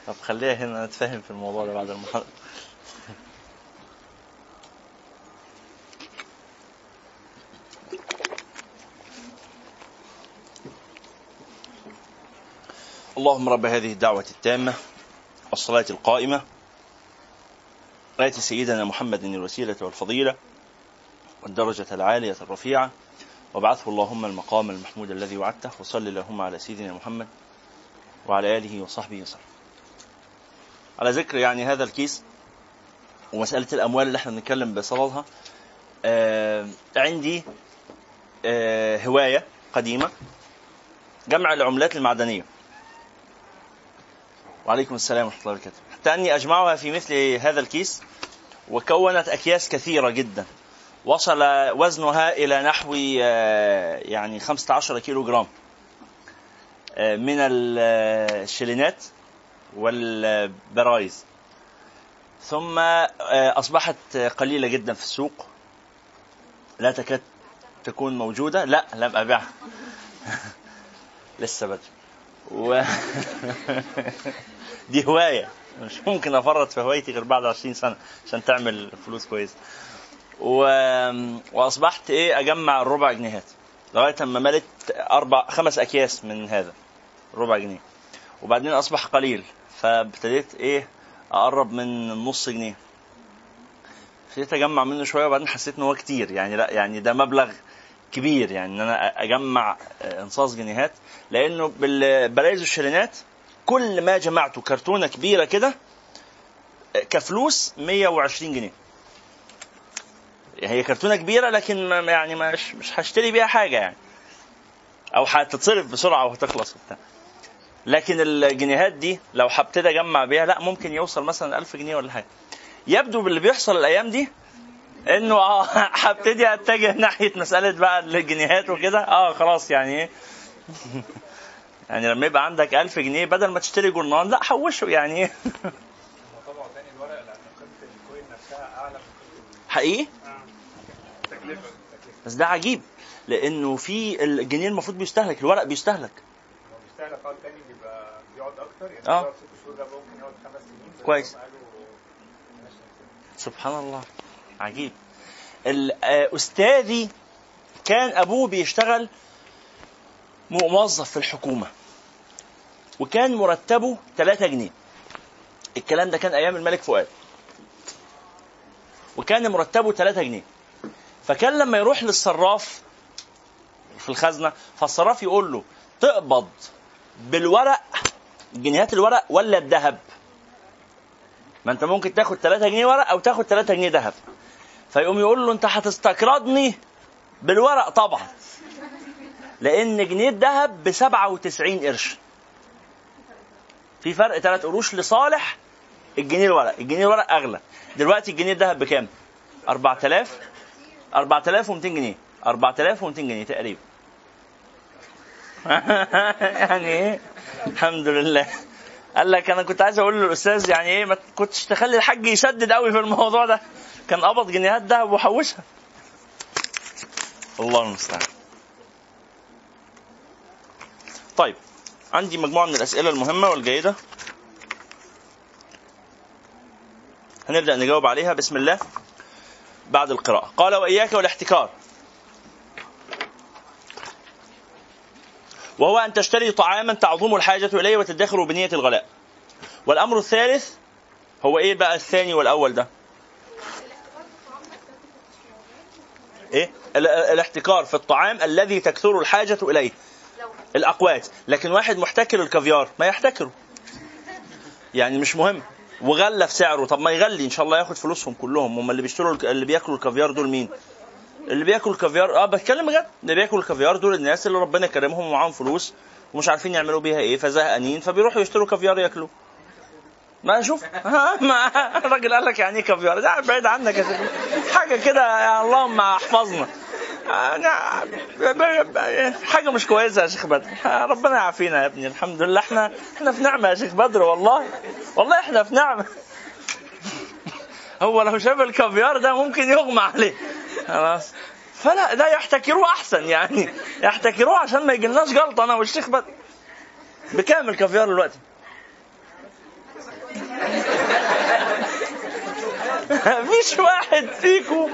Speaker 2: طب خليها هنا نتفاهم في الموضوع ده بعد المحاضرة اللهم رب هذه الدعوة التامة والصلاة القائمة. آت سيدنا محمد الوسيلة والفضيلة والدرجة العالية الرفيعة. وابعثه اللهم المقام المحمود الذي وعدته. وصل اللهم على سيدنا محمد وعلى آله وصحبه وسلم. على ذكر يعني هذا الكيس ومسألة الأموال اللي إحنا بنتكلم بصددها آه عندي آه هواية قديمة جمع العملات المعدنية. وعليكم السلام ورحمة الله وبركاته. حتى أني أجمعها في مثل هذا الكيس وكونت أكياس كثيرة جدا. وصل وزنها إلى نحو آه، يعني 15 كيلو جرام آه، من الشلينات والبرايز. ثم آه، أصبحت قليلة جدا في السوق. لا تكاد تكون موجودة. لا لم أبيعها. لسه بدري. و... دي هواية. مش ممكن أفرط في هوايتي غير بعد 20 سنة عشان تعمل فلوس كويسة. و... وأصبحت إيه أجمع الربع جنيهات. لغاية اما ملت أربع خمس أكياس من هذا ربع جنيه. وبعدين أصبح قليل فابتديت إيه أقرب من النص جنيه. ابتديت أجمع منه شوية وبعدين حسيت إن هو كتير. يعني لا يعني ده مبلغ كبير. يعني إن أنا أجمع إنصاص جنيهات. لأنه بالبلايز والشرينات كل ما جمعته كرتونة كبيرة كده كفلوس 120 جنيه. هي كرتونة كبيرة لكن ما يعني مش مش هشتري بيها حاجة يعني. أو هتتصرف بسرعة وهتخلص وبتاع. لكن الجنيهات دي لو هبتدي أجمع بيها لا ممكن يوصل مثلا 1000 جنيه ولا حاجة. يبدو باللي بيحصل الأيام دي إنه آه هبتدي أتجه ناحية مسألة بقى الجنيهات وكده. آه خلاص يعني إيه. يعني لما يبقى عندك 1000 جنيه بدل ما تشتري جرنان لا حوشه يعني.
Speaker 3: تاني
Speaker 2: حقيقي؟ بس ده عجيب لأنه في الجنيه المفروض بيستهلك الورق بيستهلك.
Speaker 3: هو بيستهلك آه. التاني بيبقى بيقعد أكتر يعني. بيقعد ست شهور ده ممكن يقعد خمس سنين
Speaker 2: كويس. سبحان الله. عجيب. آه، أستاذي كان أبوه بيشتغل موظف في الحكومة. وكان مرتبه 3 جنيه. الكلام ده كان أيام الملك فؤاد. وكان مرتبه 3 جنيه. فكان لما يروح للصراف في الخزنة فالصراف يقول له تقبض بالورق جنيهات الورق ولا الذهب؟ ما أنت ممكن تاخد 3 جنيه ورق أو تاخد 3 جنيه ذهب. فيقوم يقول له أنت هتستقرضني بالورق طبعا لأن جنيه الذهب ب 97 قرش. في فرق ثلاث قروش لصالح الجنيه الورق. الجنيه الورق أغلى. دلوقتي الجنيه الذهب بكام؟ 4000 4200 جنيه. 4200 جنيه تقريبا. يعني إيه؟ الحمد لله. قال لك أنا كنت عايز أقول للأستاذ يعني إيه ما كنتش تخلي الحاج يسدد قوي في الموضوع ده. كان قبض جنيهات دهب وحوشها. الله المستعان. طيب. عندي مجموعة من الأسئلة المهمة والجيدة. هنبدأ نجاوب عليها. بسم الله. بعد القراءة. قال وإياك والاحتكار. وهو أن تشتري طعاما تعظم الحاجة إليه وتدخر بنية الغلاء. والأمر الثالث هو إيه بقى الثاني والأول ده؟ إيه؟ ال- ال- الاحتكار في الطعام الذي تكثر الحاجة إليه. الأقوات لكن واحد محتكر الكافيار ما يحتكره. يعني مش مهم. وغلى في سعره. طب ما يغلي. إن شاء الله ياخد فلوسهم كلهم. هم اللي بيشتروا اللي بياكلوا الكافيار دول مين؟ اللي بياكل الكافيار. آه بتكلم بجد. اللي بياكل الكافيار دول الناس اللي ربنا كرمهم ومعاهم فلوس ومش عارفين يعملوا بيها إيه فزهقانين فبيروحوا يشتروا كافيار ياكلوه ما ما الراجل قال لك يعني إيه كافيار؟ ده بعيد عنك يا حاجة كده. يا اللهم احفظنا. أنا- حاجة مش كويسة يا شيخ بدر. ربنا يعافينا يا ابني. الحمد لله. إحنا إحنا في نعمة يا شيخ بدر والله. والله إحنا في نعمة. هو لو شاف الكافيار ده ممكن يغمى عليه. خلاص. فلا ده يحتكروه أحسن يعني. يحتكروه عشان ما يجيلناش جلطه أنا والشيخ بدر. بكام الكافيار دلوقتي؟ مفيش واحد فيكم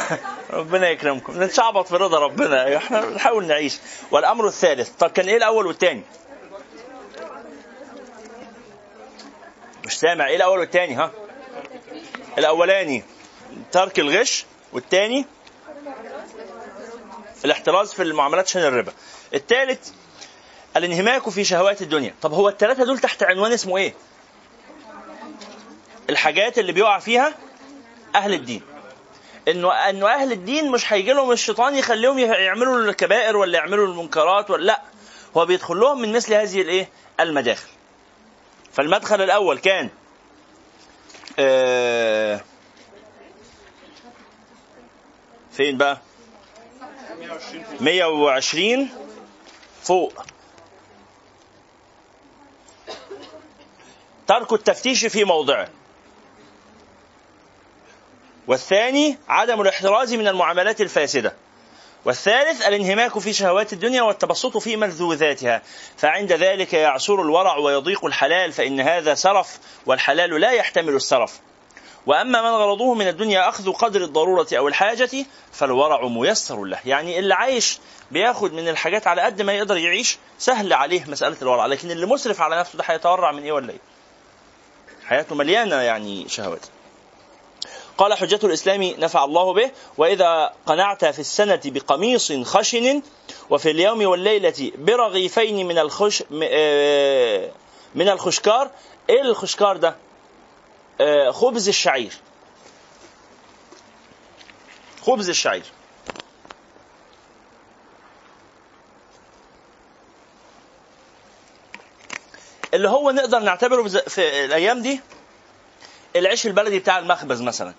Speaker 2: ربنا يكرمكم. نتشعبط في رضا ربنا. إحنا بنحاول نعيش. والأمر الثالث. طب كان إيه الأول والثاني مش سامع. إيه الأول والثاني ها؟ الأولاني. ترك الغش. والثاني الاحتراز في المعاملات عشان الربا. الثالث الانهماك في شهوات الدنيا. طب هو الثلاثه دول تحت عنوان اسمه إيه؟ الحاجات اللي بيقع فيها أهل الدين. إنه إنه أهل الدين مش هيجي لهم الشيطان يخليهم يعملوا الكبائر ولا يعملوا المنكرات ولا لأ. هو بيدخل لهم من مثل هذه الإيه؟ المداخل. فالمدخل الأول كان آه فين بقى؟ 120 فوق. ترك التفتيش في موضعه. والثاني عدم الاحتراز من المعاملات الفاسدة. والثالث الانهماك في شهوات الدنيا والتبسط في ملذوذاتها. فعند ذلك يعسر الورع ويضيق الحلال فإن هذا سرف والحلال لا يحتمل السرف. وأما من غرضه من الدنيا أخذ قدر الضرورة أو الحاجة فالورع ميسر له. يعني اللي عايش بياخد من الحاجات على قد ما يقدر يعيش سهل عليه مسألة الورع. لكن اللي مسرف على نفسه ده هيتورع من إيه ولا إيه؟ حياته مليانة يعني شهوات. قال حجة الإسلام نفع الله به وإذا قنعت في السنة بقميص خشن وفي اليوم والليلة برغيفين من الخش آه، من الخشكار إيه الخشكار ده؟ آه، خبز الشعير. خبز الشعير. اللي هو نقدر نعتبره في الأيام دي العيش البلدي بتاع المخبز مثلا.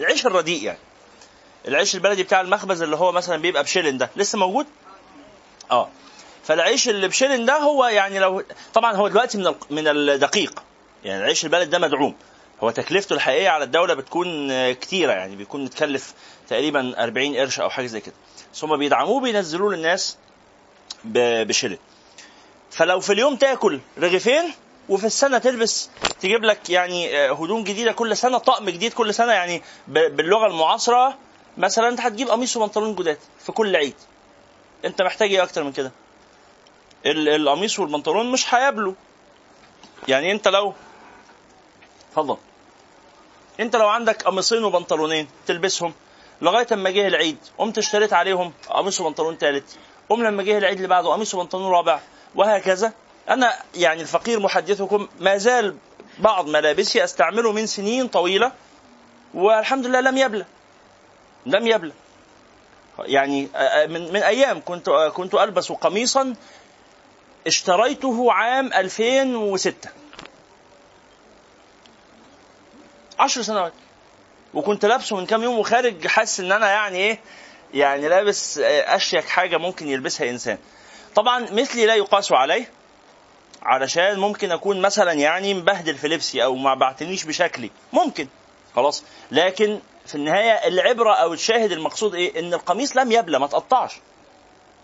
Speaker 2: العيش الرديء يعني. العيش البلدي بتاع المخبز اللي هو مثلا بيبقى بشيلن ده لسه موجود؟ آه. فالعيش اللي بشيلن ده هو يعني لو طبعا هو دلوقتي من من الدقيق. يعني العيش البلد ده مدعوم. هو تكلفته الحقيقية على الدولة بتكون آه، كتيرة يعني بيكون متكلف تقريبا 40 قرش أو حاجة زي كده. بس هم بيدعموه بينزلوه للناس بشيلن. فلو في اليوم تاكل رغيفين وفي السنة تلبس تجيب لك يعني آه، هدوم جديدة كل سنة طقم جديد كل سنة يعني باللغة المعاصرة. مثلا أنت هتجيب قميص وبنطلون جداد في كل عيد. أنت محتاج إيه أكتر من كده؟ ال- القميص والبنطلون مش هيقابلوا يعني أنت لو اتفضل. أنت لو عندك قميصين وبنطلونين تلبسهم لغاية أما جه العيد قمت اشتريت عليهم قميص وبنطلون ثالث قم لما جه العيد اللي بعده قميص وبنطلون رابع وهكذا. أنا يعني الفقير محدثكم ما زال بعض ملابسي أستعمله من سنين طويلة والحمد لله لم يبلى لم يبلى يعني آه، من من أيام كنت آه، كنت ألبس قميصا اشتريته عام 2006 عشر سنوات. وكنت لابسه من كام يوم وخارج حاسس إن أنا يعني إيه يعني لابس آه، أشيك حاجة ممكن يلبسها إنسان. طبعا مثلي لا يقاس عليه. علشان ممكن أكون مثلا يعني مبهدل في لبسي أو ما بعتنيش بشكلي. ممكن. خلاص. لكن في النهاية العبرة أو الشاهد المقصود إيه؟ إن القميص لم يبلى ما تقطعش.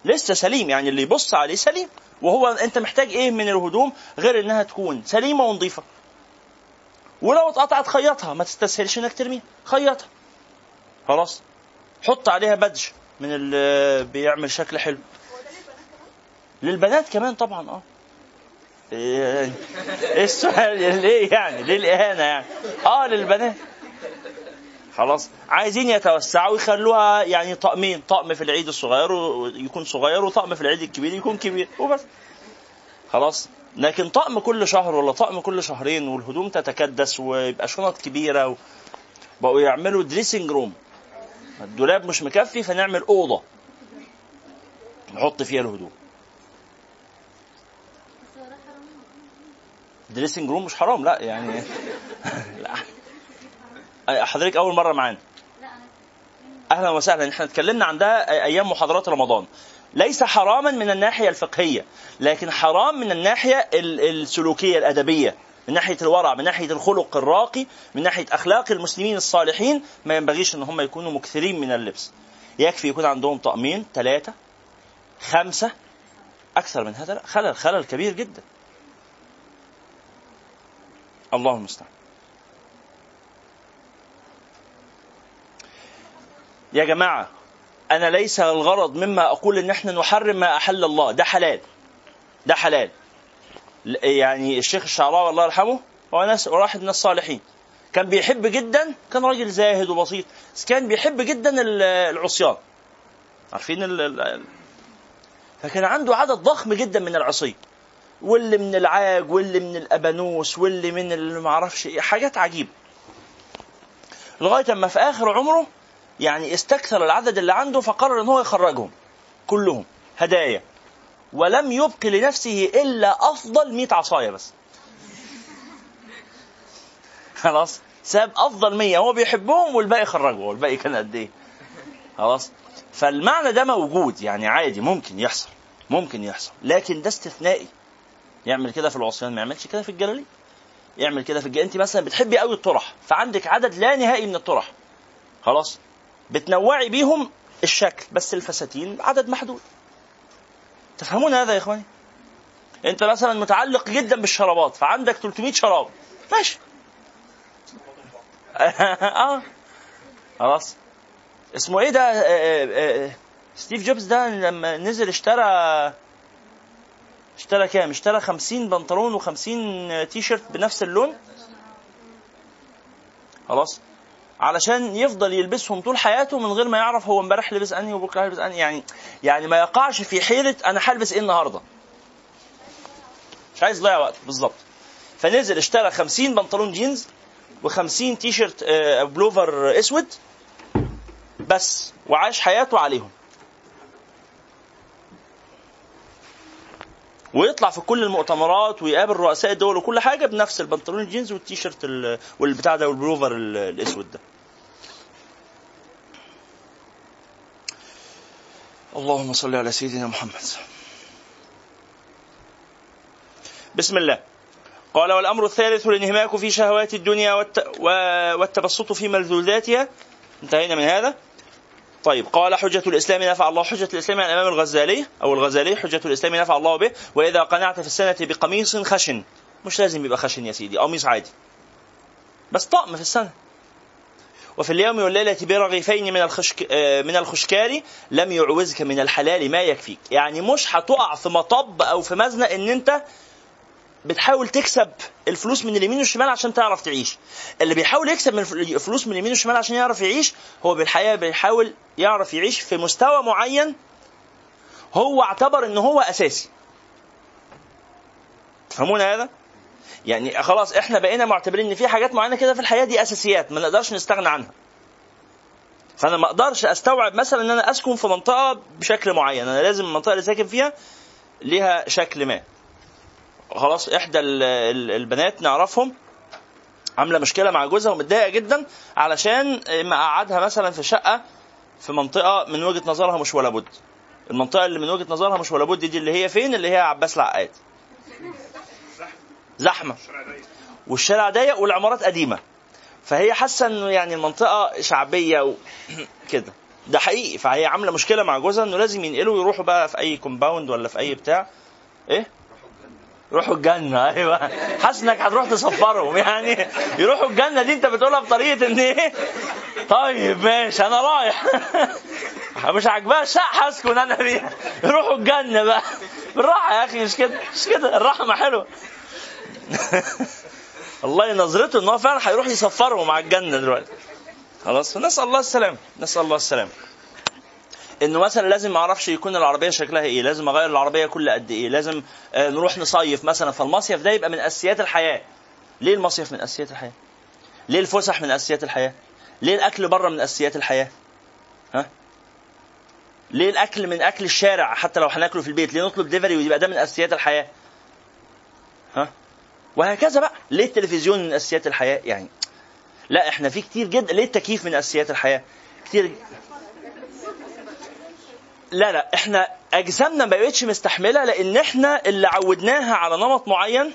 Speaker 2: لسه سليم. يعني اللي يبص عليه سليم. وهو أنت محتاج إيه من الهدوم غير إنها تكون سليمة ونظيفة. ولو اتقطعت خيطها. ما تستسهلش إنك ترميها. خيطها. خلاص. حط عليها بدج من اللي بيعمل شكل حلو. للبنات كمان طبعا آه. إيه السؤال ليه يعني؟ ليه الإهانة يعني؟ آه للبنات. خلاص. عايزين يتوسعوا يخلوها يعني طقمين طقم في العيد الصغير يكون صغير وطقم في العيد الكبير يكون كبير وبس. خلاص. لكن طقم كل شهر ولا طقم كل شهرين والهدوم تتكدس ويبقى شنط كبيرة و... بقوا يعملوا dressing room الدولاب مش مكفي فنعمل أوضة نحط فيها الهدوم. dressing room مش حرام لا يعني لا. حضرتك أول مرة معانا. أهلا وسهلا. إحنا اتكلمنا عن ده أيام محاضرات رمضان. ليس حراما من الناحية الفقهية لكن حرام من الناحية ال- السلوكية الأدبية من ناحية الورع من ناحية الخلق الراقي من ناحية أخلاق المسلمين الصالحين. ما ينبغيش إن هم يكونوا مكثرين من اللبس. يكفي يكون عندهم طقمين ثلاثة خمسة أكثر من هذا لا. خلل خلل كبير جدا. الله المستعان. يا جماعة أنا ليس الغرض مما أقول إن إحنا نحرم ما أحل الله. ده حلال. ده حلال. يعني الشيخ الشعراوي الله يرحمه هو ناس واحد من الصالحين. كان بيحب جدا كان راجل زاهد وبسيط. بس كان بيحب جدا ال- العصيان. عارفين ال- فكان عنده عدد ضخم جدا من العصي. واللي من العاج واللي من الأبانوس واللي من اللي معرفش إيه حاجات عجيبة. لغاية أما في آخر عمره يعني استكثر العدد اللي عنده فقرر إن هو يخرجهم كلهم هدايا. ولم يبق لنفسه إلا أفضل 100 عصاية بس. خلاص؟ ساب أفضل 100 هو بيحبهم والباقي خرجه والباقي كان قد إيه؟ خلاص؟ فالمعنى ده موجود يعني عادي ممكن يحصل ممكن يحصل لكن ده استثنائي. يعمل كده في العصيان ما يعملش كده في الجلاليه يعمل كده في الج... انت مثلا بتحبي قوي الطرح فعندك عدد لا نهائي من الطرح. خلاص؟ بتنوعي بيهم الشكل بس الفساتين عدد محدود. تفهمون هذا يا إخواني؟ انت مثلا متعلق جدا بالشرابات فعندك 300 شراب. ماشي. آه. خلاص. اسمه إيه ده؟ آه، آه، آه، ستيف جوبز ده لما نزل اشترى اشترى كام؟ اشترى 50 بنطلون و50 تي شيرت بنفس اللون. خلاص. علشان يفضل يلبسهم طول حياته من غير ما يعرف هو امبارح لبس أنهي وبكرة هيلبس أنهي. يعني يعني ما يقعش في حيرة أنا هلبس إيه النهارده؟ مش عايز يضيع وقت. بالظبط. فنزل اشترى 50 بنطلون جينز و50 تي شيرت آه، بلوفر أسود بس وعاش حياته عليهم. ويطلع في كل المؤتمرات ويقابل رؤساء الدول وكل حاجة بنفس البنطلون الجينز والتيشيرت ال- والبتاع ده والبلوفر ال- الأسود ده. اللهم صل على سيدنا محمد. بسم الله. قال والأمر الثالث الانهماك في شهوات الدنيا والت... والتبسط في ملذوذاتها. انتهينا من هذا. طيب قال حجة الإسلام نفع الله. حجة الإسلام عن الإمام الغزالي أو الغزالي حجة الإسلام نفع الله به. وإذا قنعت في السنة بقميص خشن. مش لازم يبقى خشن يا سيدي قميص عادي. بس طقم في السنة. وفي اليوم والليلة برغيفين من الخشك آه، من الخشكار لم يعوزك من الحلال ما يكفيك. يعني مش هتقع في مطب أو في مزنق إن أنت بتحاول تكسب الفلوس من اليمين والشمال عشان تعرف تعيش. اللي بيحاول يكسب من الفلوس من اليمين والشمال عشان يعرف يعيش هو بالحقيقة بيحاول يعرف يعيش في مستوى معين هو اعتبر إن هو أساسي. تفهمون هذا؟ يعني خلاص إحنا بقينا معتبرين إن في حاجات معينة كده في الحياة دي أساسيات ما نقدرش نستغنى عنها. فأنا ما أقدرش أستوعب مثلا إن أنا أسكن في منطقة بشكل معين أنا لازم المنطقة اللي ساكن فيها ليها شكل ما. خلاص إحدى ال- ال- البنات نعرفهم. عاملة مشكلة مع جوزها ومتضايقة جدا علشان مقعدها مثلا في شقة في منطقة من وجهة نظرها مش ولا بد. المنطقة اللي من وجهة نظرها مش ولا بد دي اللي هي فين؟ اللي هي عباس العقاد. زحمة. والشارع ضيق والعمارات قديمة. فهي حاسة إنه يعني المنطقة شعبية وكده ده حقيقي. فهي عاملة مشكلة مع جوزها إنه لازم ينقلوا ويروحوا بقى في أي كومباوند ولا في أي بتاع. إيه؟ يروحوا الجنة. أيوة. حاسس إنك هتروح تسفرهم يعني. يروحوا الجنة دي أنت بتقولها بطريقة إن إيه؟ طيب ماشي. أنا رايح. مش عاجباها الشقة هسكن أنا فيها. يروحوا الجنة بقى. بالراحة يا أخي مش كده؟ مش كده؟ الرحمة حلوة. والله نظرته إن هو فعلا هيروح يسفرهم على الجنة دلوقتي. خلاص فنسأل الله السلام نسأل الله السلام انه مثلا لازم أعرفش يكون العربية شكلها إيه لازم أغير العربية كل قد إيه لازم آه، نروح نصيف مثلا. فالمصيف ده يبقى من أساسيات الحياة. ليه المصيف من أساسيات الحياة؟ ليه الفسح من أساسيات الحياة؟ ليه الأكل بره من أساسيات الحياة؟ ها؟ ليه الأكل من أكل الشارع حتى لو هناكله في البيت؟ ليه نطلب ديفري ويبقى ده من أساسيات الحياة؟ ها؟ وهكذا بقى. ليه التلفزيون من أساسيات الحياة؟ يعني لا إحنا في كتير جدا ليه التكييف من أساسيات الحياة؟ كتير لا لا إحنا أجسامنا ما بقتش مستحملة لأن إحنا اللي عودناها على نمط معين.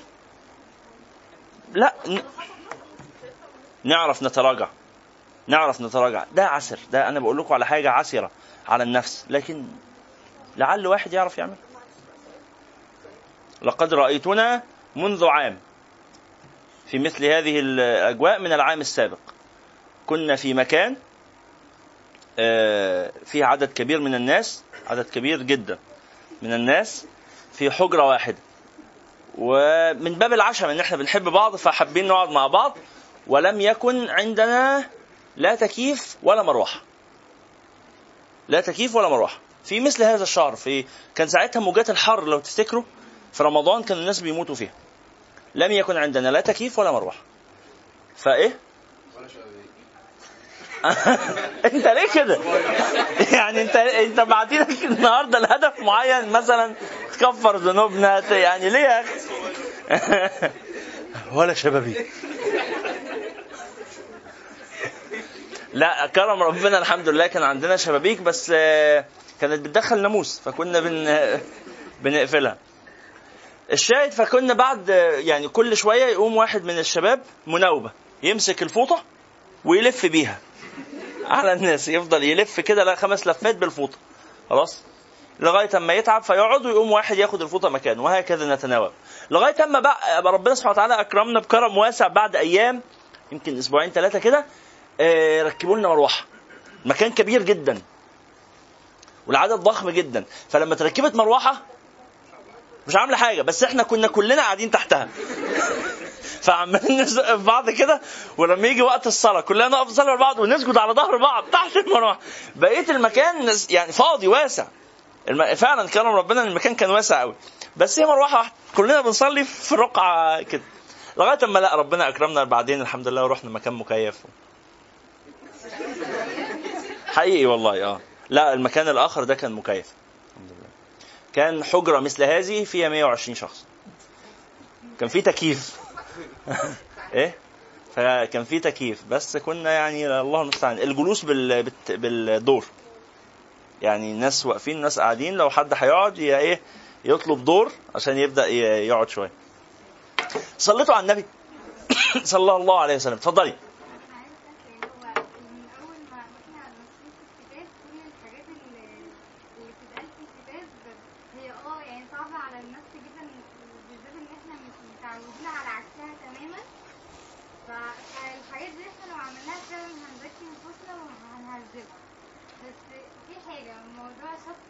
Speaker 2: لا. نعرف نتراجع نعرف نتراجع. ده عسر ده أنا بقول لكم على حاجة عسرة على النفس. لكن لعل واحد يعرف يعمل. لقد رأيتنا منذ عام في مثل هذه الأجواء من العام السابق. كنا في مكان آه، فيه عدد كبير من الناس. عدد كبير جدا من الناس في حجرة واحدة. ومن باب العشم إن إحنا بنحب بعض فحابين نقعد مع بعض ولم يكن عندنا لا تكييف ولا مروحة. لا تكييف ولا مروحة. في مثل هذا الشهر في كان ساعتها موجات الحر لو تفتكروا في رمضان كان الناس بيموتوا فيها. لم يكن عندنا لا تكييف ولا مروحة. فإيه؟ انت ليه كده؟ يعني انت انت بعتينك النهارده لهدف معين مثلا تكفر ذنوبنا يعني ليه يا أخي؟ ولا شبابي لا كرم ربنا الحمد لله كان عندنا شبابيك بس آه، كانت بتدخل ناموس فكنا بن بنقفلها الشاهد فكنا بعد يعني كل شوية يقوم واحد من الشباب مناوبة يمسك الفوطة ويلف بيها على الناس يفضل يلف كده لا خمس لفات بالفوطة. خلاص؟ لغاية أما يتعب فيقعد ويقوم واحد ياخد الفوطة مكانه وهكذا نتناوب لغاية أما بقى ربنا سبحانه وتعالى أكرمنا بكرم واسع بعد أيام يمكن أسبوعين ثلاثة كده آه، ركبوا لنا مروحة. مكان كبير جدا. والعدد ضخم جدا. فلما تركبت مروحة مش عاملة حاجة بس إحنا كنا كلنا قاعدين تحتها. فعمالين نزق في بعض كده ولما يجي وقت الصلاة كلنا نقف نصلي بعض ونسجد على ظهر بعض تحت المروحه بقية المكان يعني فاضي واسع. الم... فعلا كرم ربنا إن المكان كان واسع قوي بس هي مروحة واحدة. كلنا بنصلي في رقعة كده. لغاية أما لا ربنا أكرمنا بعدين الحمد لله ورحنا مكان مكيف. حقيقي والله آه. لا المكان الآخر ده كان مكيف. الحمد لله. كان حجرة مثل هذه فيها 120 شخص. كان في تكييف. إيه؟ فكان في تكييف بس كنا يعني الله المستعان. الجلوس بال... بالدور. يعني الناس واقفين الناس قاعدين لو حد هيقعد ي- إيه؟ يطلب دور عشان يبدأ يقعد شوية. صليتوا على النبي صلى الله عليه وسلم. اتفضلي
Speaker 5: عايزة أسأل هو من أول ما وإحنا ماسكين في الكتاب كل الحاجات اللي اللي بتتقال في الكتاب هي آه يعني صعبة على النفس جدا بالذات إن إحنا مش متعودين على عكسها تماما ف- فالحاجات دي إحنا لو عملناها فعلا هنزكي نفوسنا وهنهذبها بس في حاجة الموضوع شق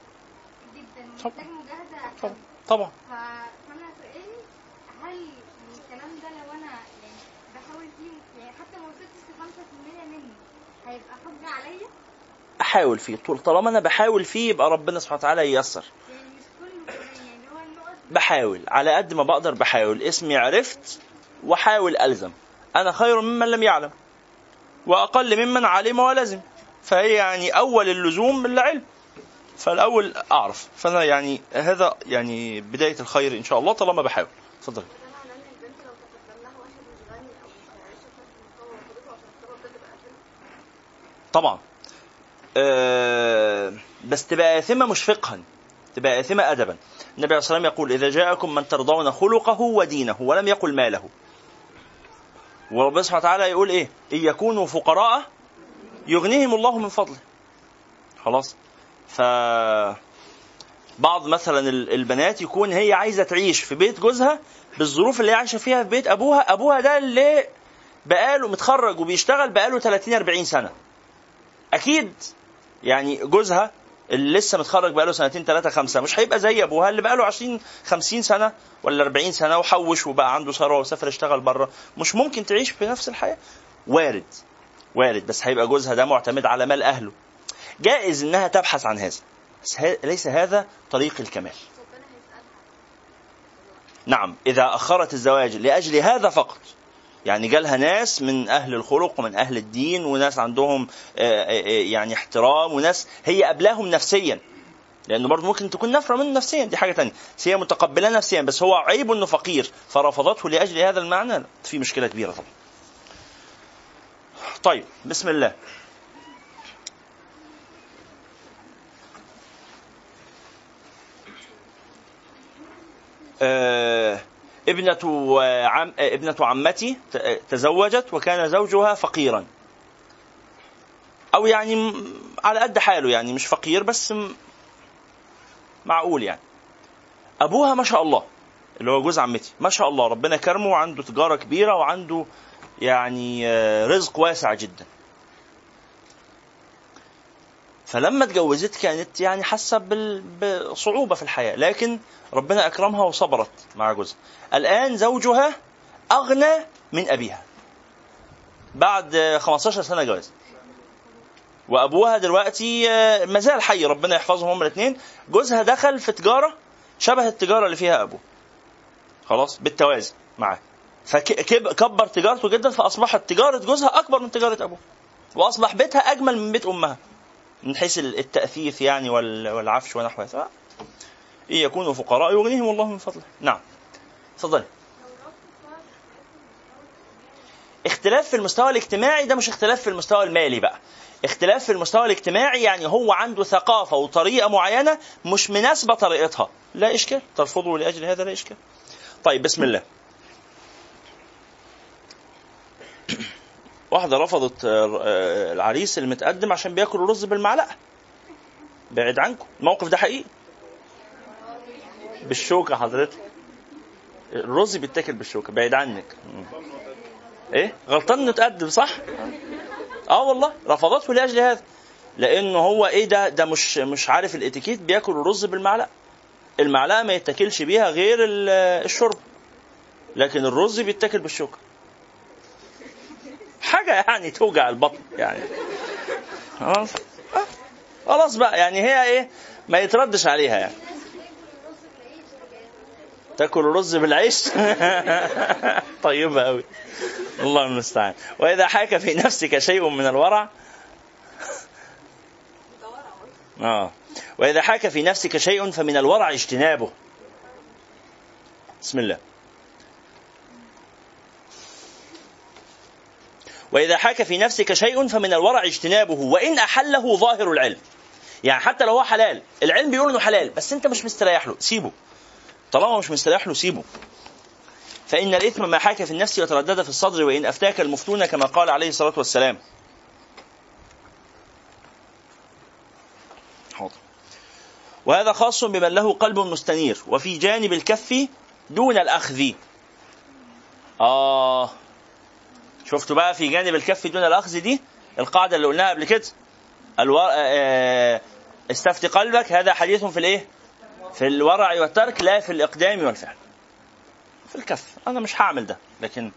Speaker 2: طبعا طبعا.
Speaker 5: ف- فانا سؤالي هل الكلام ده لو أنا يعني بحاول فيه يعني حتى ما وصلتش ل 5% منه هيبقى حجة عليا؟
Speaker 2: أحاول فيه. طول طالما أنا بحاول فيه يبقى ربنا سبحانه وتعالى ييسر.
Speaker 5: يعني مش كله يعني هو النقط
Speaker 2: بحاول. على قد ما بقدر بحاول. اسمي عرفت واحاول ألزم. أنا خير ممن لم يعلم وأقل ممن علم ولزم. فهي يعني أول اللزوم العلم فالأول أعرف. فأنا يعني هذا يعني بداية الخير إن شاء الله طالما بحاول. اتفضل
Speaker 6: ان
Speaker 2: طبعا. أه بس تبقى آثمة مش فقها تبقى آثمة أدبا. النبي عليه الصلاة والسلام يقول إذا جاءكم من ترضون خلقه ودينه ولم يقل ماله. وربنا سبحانه وتعالى يقول إيه؟ إن يكونوا فقراء يغنيهم الله من فضله. خلاص. ف بعض مثلا ال- البنات يكون هي عايزة تعيش في بيت جوزها بالظروف اللي هي عايشة فيها في بيت أبوها. أبوها ده اللي بقاله متخرج وبيشتغل بقاله 30 40 سنة. أكيد يعني جوزها اللي لسه متخرج بقاله سنتين ثلاثة خمسة مش هيبقى زي أبوها اللي بقاله 20 50 سنة ولا 40 سنة وحوش وبقى عنده ثروة وسافر اشتغل بره. مش ممكن تعيش في نفس الحياة. وارد. وارد. بس هيبقى جوزها ده معتمد على مال أهله. جائز إنها تبحث عن هذا. بس ليس هذا طريق الكمال. نعم إذا أخرت الزواج لأجل هذا فقط. يعني جالها ناس من أهل الخلق ومن أهل الدين وناس عندهم آه، آه، آه، يعني احترام وناس هي قبلاهم نفسيا. لأنه برضه ممكن تكون نفرة منه نفسيا دي حاجة تانية. بس هي متقبلاه نفسيا بس هو عيب إنه فقير. فرفضته لأجل هذا المعنى. في مشكلة كبيرة طبعا. طيب بسم الله. ابنة عم آه، ابنة عمتي آه، تزوجت وكان زوجها فقيرا. أو يعني على قد حاله يعني مش فقير بس معقول يعني. أبوها ما شاء الله اللي هو جوز عمتي ما شاء الله ربنا كرمه وعنده تجارة كبيرة وعنده يعني آه، رزق واسع جدا. فلما اتجوزت كانت يعني حاسة بصعوبة في الحياة لكن ربنا أكرمها وصبرت مع جوزها. الآن زوجها أغنى من أبيها. بعد 15 سنة جواز. وأبوها دلوقتي آه، ما زال حي ربنا يحفظهم هما الاثنين جوزها دخل في تجارة شبه التجارة اللي فيها أبوه. خلاص بالتوازي معاه. فكبر تجارته جدا فأصبحت تجارة جوزها أكبر من تجارة أبوه. وأصبح بيتها أجمل من بيت أمها. من حيث التأثيث يعني وال- والعفش ونحو هذا إن يكونوا فقراء يغنيهم الله من فضله. نعم. تفضلي. اختلاف في المستوى الاجتماعي ده مش اختلاف في المستوى المالي بقى. اختلاف في المستوى الاجتماعي يعني هو عنده ثقافة وطريقة معينة مش مناسبة طريقتها. لا إشكال. ترفضه لأجل هذا لا إشكال. طيب بسم الله. واحدة رفضت آه، آه، العريس المتقدم عشان بياكل الرز بالمعلقة. بعد عنكم. الموقف ده حقيقي؟ بالشوكة حضرتك. الرز بيتاكل بالشوكة. بعيد عنك. إيه؟ غلطان إنه اتقدم صح؟ آه والله. رفضته لاجل هذا؟ لأنه هو إيه ده؟ ده مش مش عارف الإتيكيت بياكل الرز بالمعلقة. المعلقة ما يتاكلش بيها غير ال- الشرب لكن الرز بيتاكل بالشوكة. حاجة يعني توجع البطن يعني. خلاص؟ آه. خلاص بقى يعني هي إيه؟ ما يتردش عليها يعني. تاكل الرز بالعيش؟ طيبه قوي الله المستعان. وإذا حاك في نفسك شيء من الورع؟ آه. وإذا حاك في نفسك شيء فمن الورع اجتنابه. بسم الله. وإذا حاك في نفسك شيء فمن الورع اجتنابه وإن أحله ظاهر العلم. يعني حتى لو هو حلال العلم بيقول إنه حلال بس أنت مش مستريح له سيبه. طالما مش مستريح له سيبه. فإن الإثم ما حاك في النفس وتردد في الصدر وإن أفتاك المفتون كما قال عليه الصلاة والسلام. حاضر وهذا خاص بمن له قلب مستنير وفي جانب الكف دون الأخذ. آه. شفتوا بقى في جانب الكف دون الأخذ دي؟ القاعدة اللي قلناها قبل كده؟ الور... آه... استفتي قلبك. هذا حديث في الإيه؟ في الورع والترك لا في الإقدام والفعل. في الكف. أنا مش هعمل ده لكن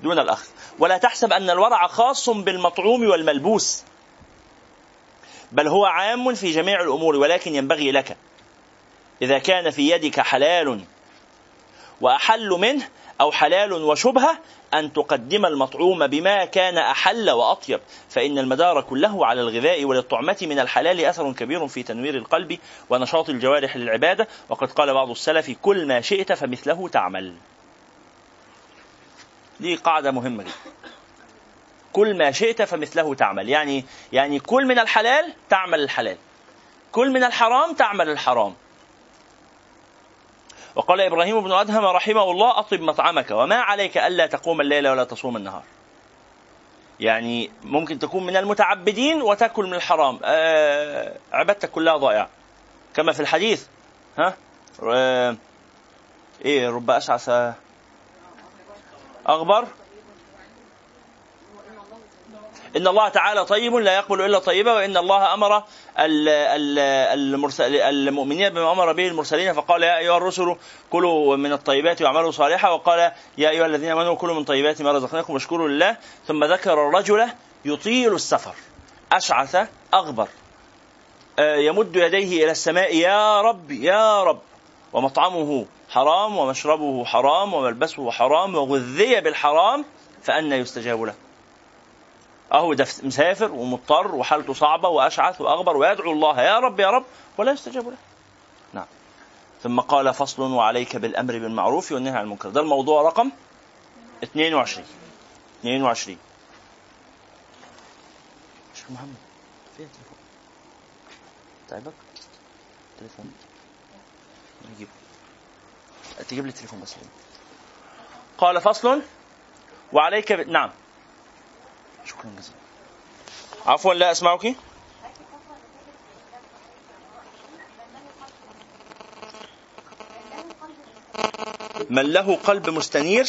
Speaker 2: دون الأخذ. ولا تحسب أن الورع خاص بالمطعوم والملبوس بل هو عام في جميع الأمور ولكن ينبغي لك إذا كان في يدك حلال وأحل منه أو حلال وشبهة أن تقدم المطعوم بما كان أحل وأطيب فإن المدار كله على الغذاء وللطعمة من الحلال أثر كبير في تنوير القلب ونشاط الجوارح للعبادة. وقد قال بعض السلف كل ما شئت فمثله تعمل دي قاعدة مهمة جدا. كل ما شئت فمثله تعمل يعني يعني كل من الحلال تعمل الحلال. كل من الحرام تعمل الحرام. وقال إبراهيم بن أدهم رحمه الله أطب مطعمك وما عليك ألا تقوم الليل ولا تصوم النهار. يعني ممكن تكون من المتعبدين وتأكل من الحرام، آه عبادتك كلها ضائعة. كما في الحديث ها؟ آه إيه رب أشعث أغبر إن الله تعالى طيب لا يقبل إلا طيبا وإن الله أمر المؤمنين بما أمر به المرسلين فقال يا أيها الرسل كلوا من الطيبات واعملوا صالحا وقال يا أيها الذين آمنوا كلوا من طيبات ما رزقناكم واشكروا لله. ثم ذكر الرجل يطيل السفر أشعث أغبر آه، يمد يديه إلى السماء يا رب يا رب. ومطعمه حرام ومشربه حرام وملبسه حرام وغذي بالحرام فأنى يستجاب له. أهو ده مسافر ومضطر وحالته صعبة وأشعث وأغبر ويدعو الله يا رب يا رب ولا يستجاب له. نعم. ثم قال فصل وعليك بالأمر بالمعروف والنهي عن المنكر. ده الموضوع رقم 22 22 شيخ محمد فين التليفون؟ تعبك؟ تليفون نجيبه تجيب لي التليفون بس قال فصل وعليك ب... نعم شكرا جزيلا. عفوا لا أسمعك. من له قلب مستنير؟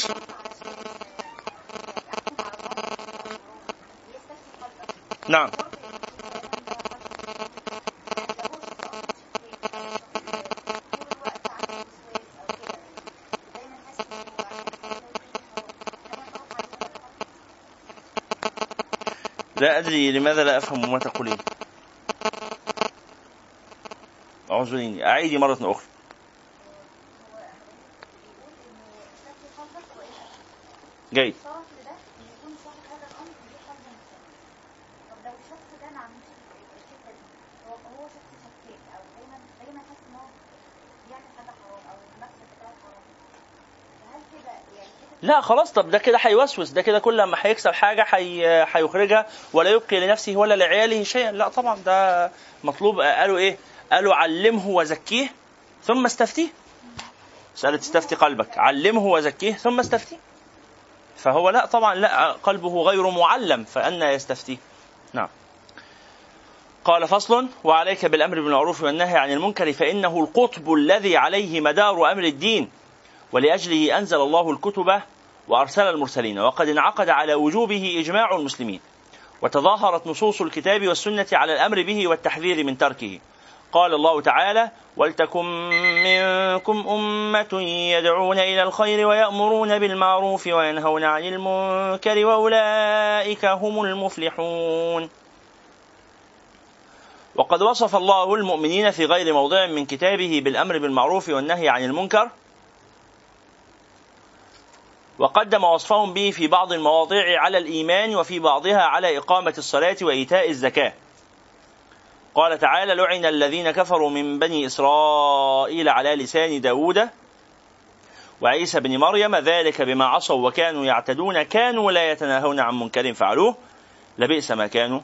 Speaker 2: نعم. أدري لماذا لا أفهم ما تقولين. اعذريني أعيدي مرة أخرى. جيد. لا خلاص. طب ده كده هيوسوس. ده كده كل ما هيكسب حاجة هي- هيخرجها ولا يبقي لنفسه ولا لعياله شيئا. لا طبعا ده مطلوب. قالوا إيه؟ قالوا علمه وزكيه ثم استفتيه. مسألة استفتي قلبك. علمه وزكيه ثم استفتيه. فهو لا طبعا لا قلبه غير معلم فأنا يستفتيه. نعم. قال فصل وعليك بالأمر بالمعروف والنهي عن المنكر فإنه القطب الذي عليه مدار أمر الدين. ولأجله أنزل الله الكتب وأرسل المرسلين وقد انعقد على وجوبه إجماع المسلمين وتظاهرت نصوص الكتاب والسنة على الأمر به والتحذير من تركه. قال الله تعالى ولتكن منكم أمة يدعون إلى الخير ويأمرون بالمعروف وينهون عن المنكر وأولئك هم المفلحون. وقد وصف الله المؤمنين في غير موضع من كتابه بالأمر بالمعروف والنهي عن المنكر وقدم وصفهم به في بعض المواضيع على الإيمان وفي بعضها على إقامة الصلاة وإيتاء الزكاة. قال تعالى لعن الذين كفروا من بني إسرائيل على لسان داود وعيسى بن مريم ذلك بما عصوا وكانوا يعتدون كانوا لا يتناهون عن منكر فعلوه لبئس ما كانوا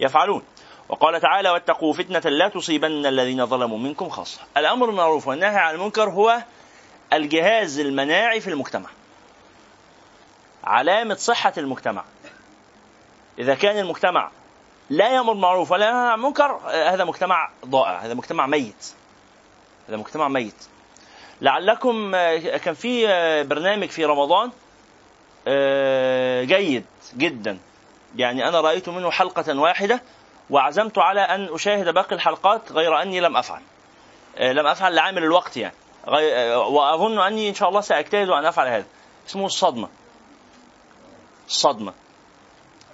Speaker 2: يفعلون. وقال تعالى واتقوا فتنة لا تصيبن الذين ظلموا منكم خاصة. الأمر بالمعروف والنهي عن المنكر هو الجهاز المناعي في المجتمع. علامة صحة المجتمع. إذا كان المجتمع لا يأمر بالمعروف ولا ينهى عن المنكر هذا مجتمع ضائع هذا مجتمع ميت. هذا مجتمع ميت. لعلكم آه، كان في آه، برنامج في رمضان آه، جيد جدا. يعني أنا رأيت منه حلقة واحدة وعزمت على أن أشاهد باقي الحلقات غير أني لم أفعل. لم أفعل لعامل الوقت يعني. وأظن أني إن شاء الله سأجتهد أن أفعل هذا. اسمه الصدمة. الصدمة.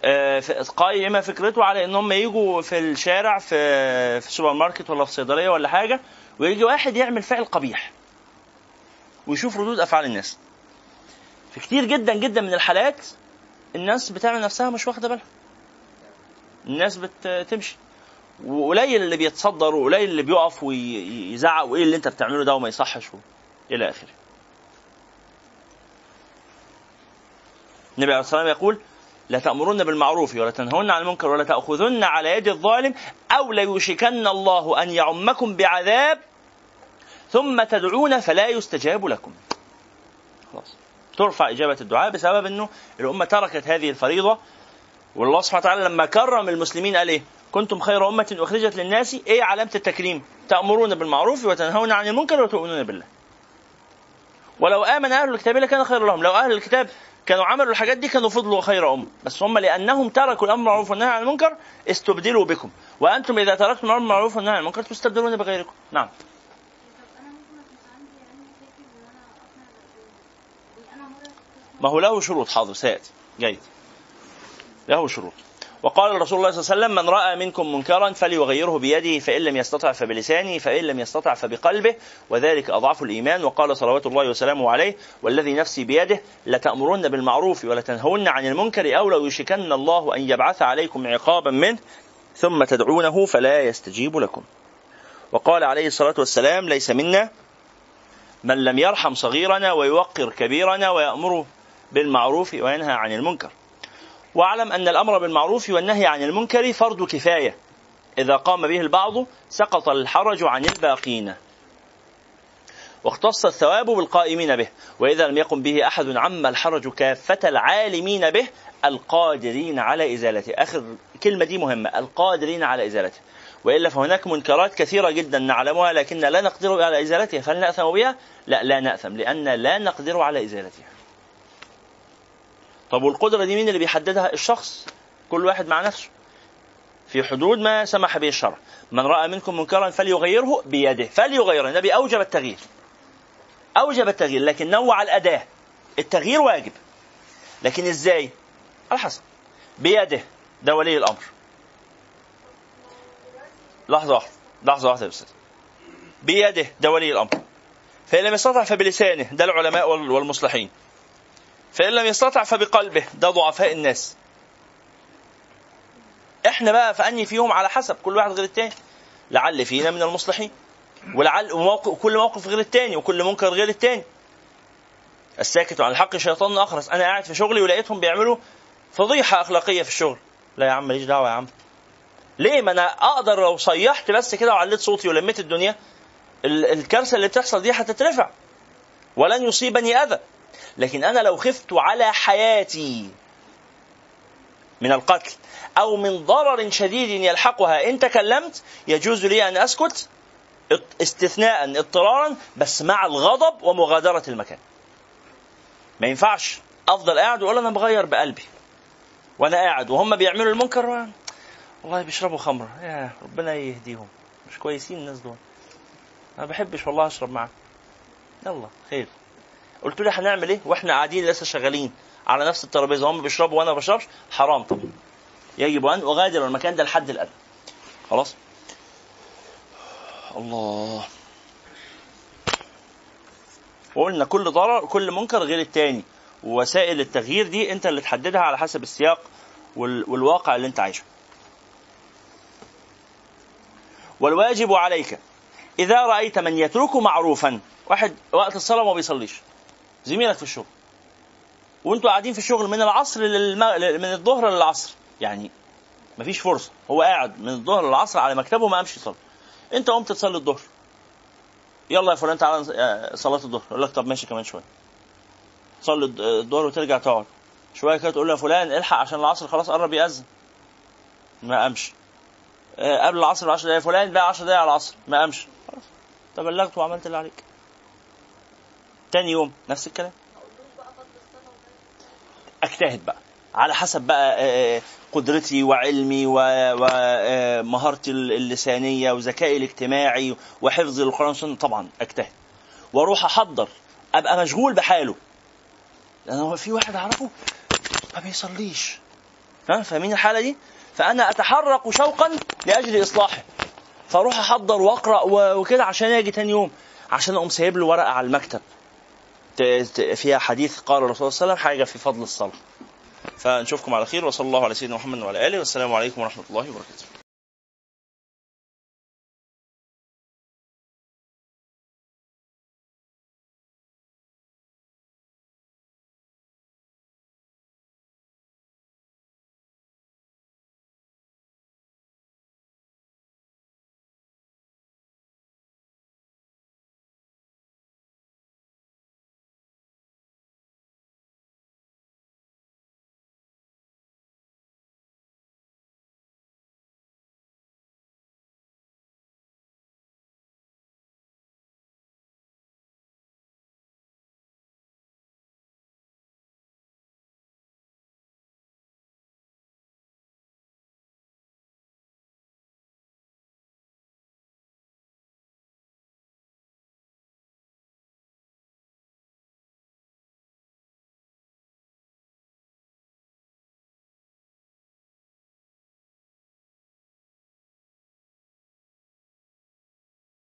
Speaker 2: آه، قائمة فكرته على إن هم يجوا في الشارع في في سوبر ماركت ولا في صيدلية ولا حاجة ويجي واحد يعمل فعل قبيح ويشوف ردود أفعال الناس. في كتير جدا جدا من الحالات الناس بتعمل نفسها مش واخدة بالها. الناس بتمشي وقليل اللي بيتصدر وقليل اللي بيقف ويزعق وإيه اللي انت بتعمله ده وما يصحش إلى آخره. النبي عليه الصلاة والسلام يقول لا تأمرن بالمعروف ولا تنهون عن المنكر ولا تأخذن على يد الظالم أو ليوشكن الله أن يعمكم بعذاب ثم تدعون فلا يستجاب لكم. خلاص. ترفع إجابة الدعاء بسبب أنه الأمة تركت هذه الفريضة والله سبحانه وتعالى لما كرم المسلمين قال إيه؟ كنتم خير أمة أخرجت للناس. إيه علامة التكريم؟ تأمرون بالمعروف وتنهون عن المنكر وتؤمنون بالله. ولو آمن أهل الكتاب لكان خير لهم. لو أهل الكتاب كانوا عملوا الحاجات دي كانوا فضلوا خير أمة. بس هم لأنهم تركوا الأمر بالمعروف والنهي عن المنكر استبدلوا بكم. وأنتم إذا تركتم الأمر بالمعروف والنهي عن المنكر تستبدلون بغيركم. نعم.
Speaker 5: ما
Speaker 2: هو له شروط حاضر سيأتي. جيد. له شروط. وقال الرسول الله صلى الله عليه وسلم من رأى منكم منكرا فليغيره بيده فإن لم يستطع فبلسانه فإن لم يستطع فبقلبه. وذلك اضعف الإيمان وقال صلوات الله وسلامه عليه والذي نفسي بيده لتأمرن بالمعروف ولتنهون عن المنكر أو لو يشكن الله أن يبعث عليكم عقابا منه ثم تدعونه فلا يستجيب لكم. وقال عليه الصلاة والسلام ليس منا من لم يرحم صغيرنا ويوقر كبيرنا ويأمر بالمعروف وينهى عن المنكر. واعلم أن الأمر بالمعروف والنهي عن المنكر فرض كفاية. إذا قام به البعض سقط الحرج عن الباقين. واختص الثواب بالقائمين به وإذا لم يقم به أحد عم الحرج كافة العالمين به القادرين على إزالته. اخر كلمة دي مهمة القادرين على إزالته. وإلا فهناك منكرات كثيرة جدا نعلمها لكن لا نقدر على إزالتها. فهل نأثم بها؟ لا لا نأثم لأن لا نقدر على إزالتها. طب والقدرة دي مين اللي بيحددها؟ الشخص. كل واحد مع نفسه. في حدود ما سمح به الشرع. من رأى منكم منكرا فليغيره بيده. فليغيره. النبي أوجب التغيير. أوجب التغيير. لكن نوع الأداة. التغيير واجب. لكن إزاي؟ على حسب. بيده. ده ولي الأمر. لحظة واحدة. لحظة واحدة يا أستاذ. بيده. ده ولي الأمر. فإن لم يستطع فبلسانه. ده العلماء والمصلحين. فإن لم يستطع فبقلبه ده ضعفاء الناس. إحنا بقى فأني فيهم؟ على حسب كل واحد غير التاني. لعل فينا من المصلحين. ولعل وموقف كل موقف غير التاني وكل منكر غير التاني. الساكت عن الحق شيطان أخرس. أنا قاعد في شغلي ولقيتهم بيعملوا فضيحة أخلاقية في الشغل. لا يا عم ماليش دعوة يا عم. ليه؟ ما أنا أقدر لو صيحت بس كده وعليت صوتي ولميت الدنيا الكارثة اللي بتحصل دي هتترفع. ولن يصيبني أذى. لكن أنا لو خفت على حياتي من القتل أو من ضرر شديد يلحقها إن تكلمت يجوز لي أن أسكت استثناء اضطرارا بس مع الغضب ومغادرة المكان. ما ينفعش. أفضل قاعد وأقول أنا بغير بقلبي. وأنا قاعد وهم بيعملوا المنكر والله بيشربوا خمرة. يا ربنا يهديهم. مش كويسين الناس دول. أنا بحبش والله أشرب معاهم يلا خير. قلت له هنعمل إيه؟ وإحنا قاعدين لسه شغالين على نفس الترابيزة هم بيشربوا وأنا ما بشربش حرام طبعا. يجب أن أغادر المكان ده لحد الان خلاص؟ الله. وقلنا كل ضرر كل منكر غير التاني. ووسائل التغيير دي أنت اللي تحددها على حسب السياق والواقع اللي أنت عايشه. والواجب عليك. إذا رأيت من يترك معروفا. واحد وقت الصلاة ما بيصليش. زميلك في الشغل. وانتوا قاعدين في الشغل من العصر للم... من الظهر للعصر. يعني مفيش فرصة. هو قاعد من الظهر للعصر على مكتبه ما قامش يصلي. انت قمت تصلي الظهر. يلا يا فلان تعالى صلاة الظهر. يقول لك طب ماشي كمان شوية. صلي الظهر وترجع تقعد. شوية كده تقول له يا فلان الحق عشان العصر خلاص قرب يأذن. ما قامش. قبل العصر ب 10 دقايق فلان بقى 10 دقايق على العصر. ما قامش. خلاص. تبلغت وعملت اللي عليك. تاني يوم نفس الكلام. أجتهد بقى. على حسب بقى قدرتي وعلمي ومهارتي اللسانية وذكائي الاجتماعي وحفظ القرآن والسنة طبعا أجتهد. وأروح أحضر. أبقى مشغول بحاله. لأن هو في واحد أعرفه ما بيصليش. فاهمين الحالة دي؟ فأنا أتحرك شوقا لأجل إصلاحه. فأروح أحضر وأقرأ وكده عشان أجي تاني يوم. عشان أقوم سايب له ورقة على المكتب. فيها حديث قال الرسول صلى الله عليه وسلم حاجة في فضل الصلاة. فنشوفكم على خير وصلى الله على سيدنا محمد وعلى آله والسلام عليكم ورحمة الله وبركاته.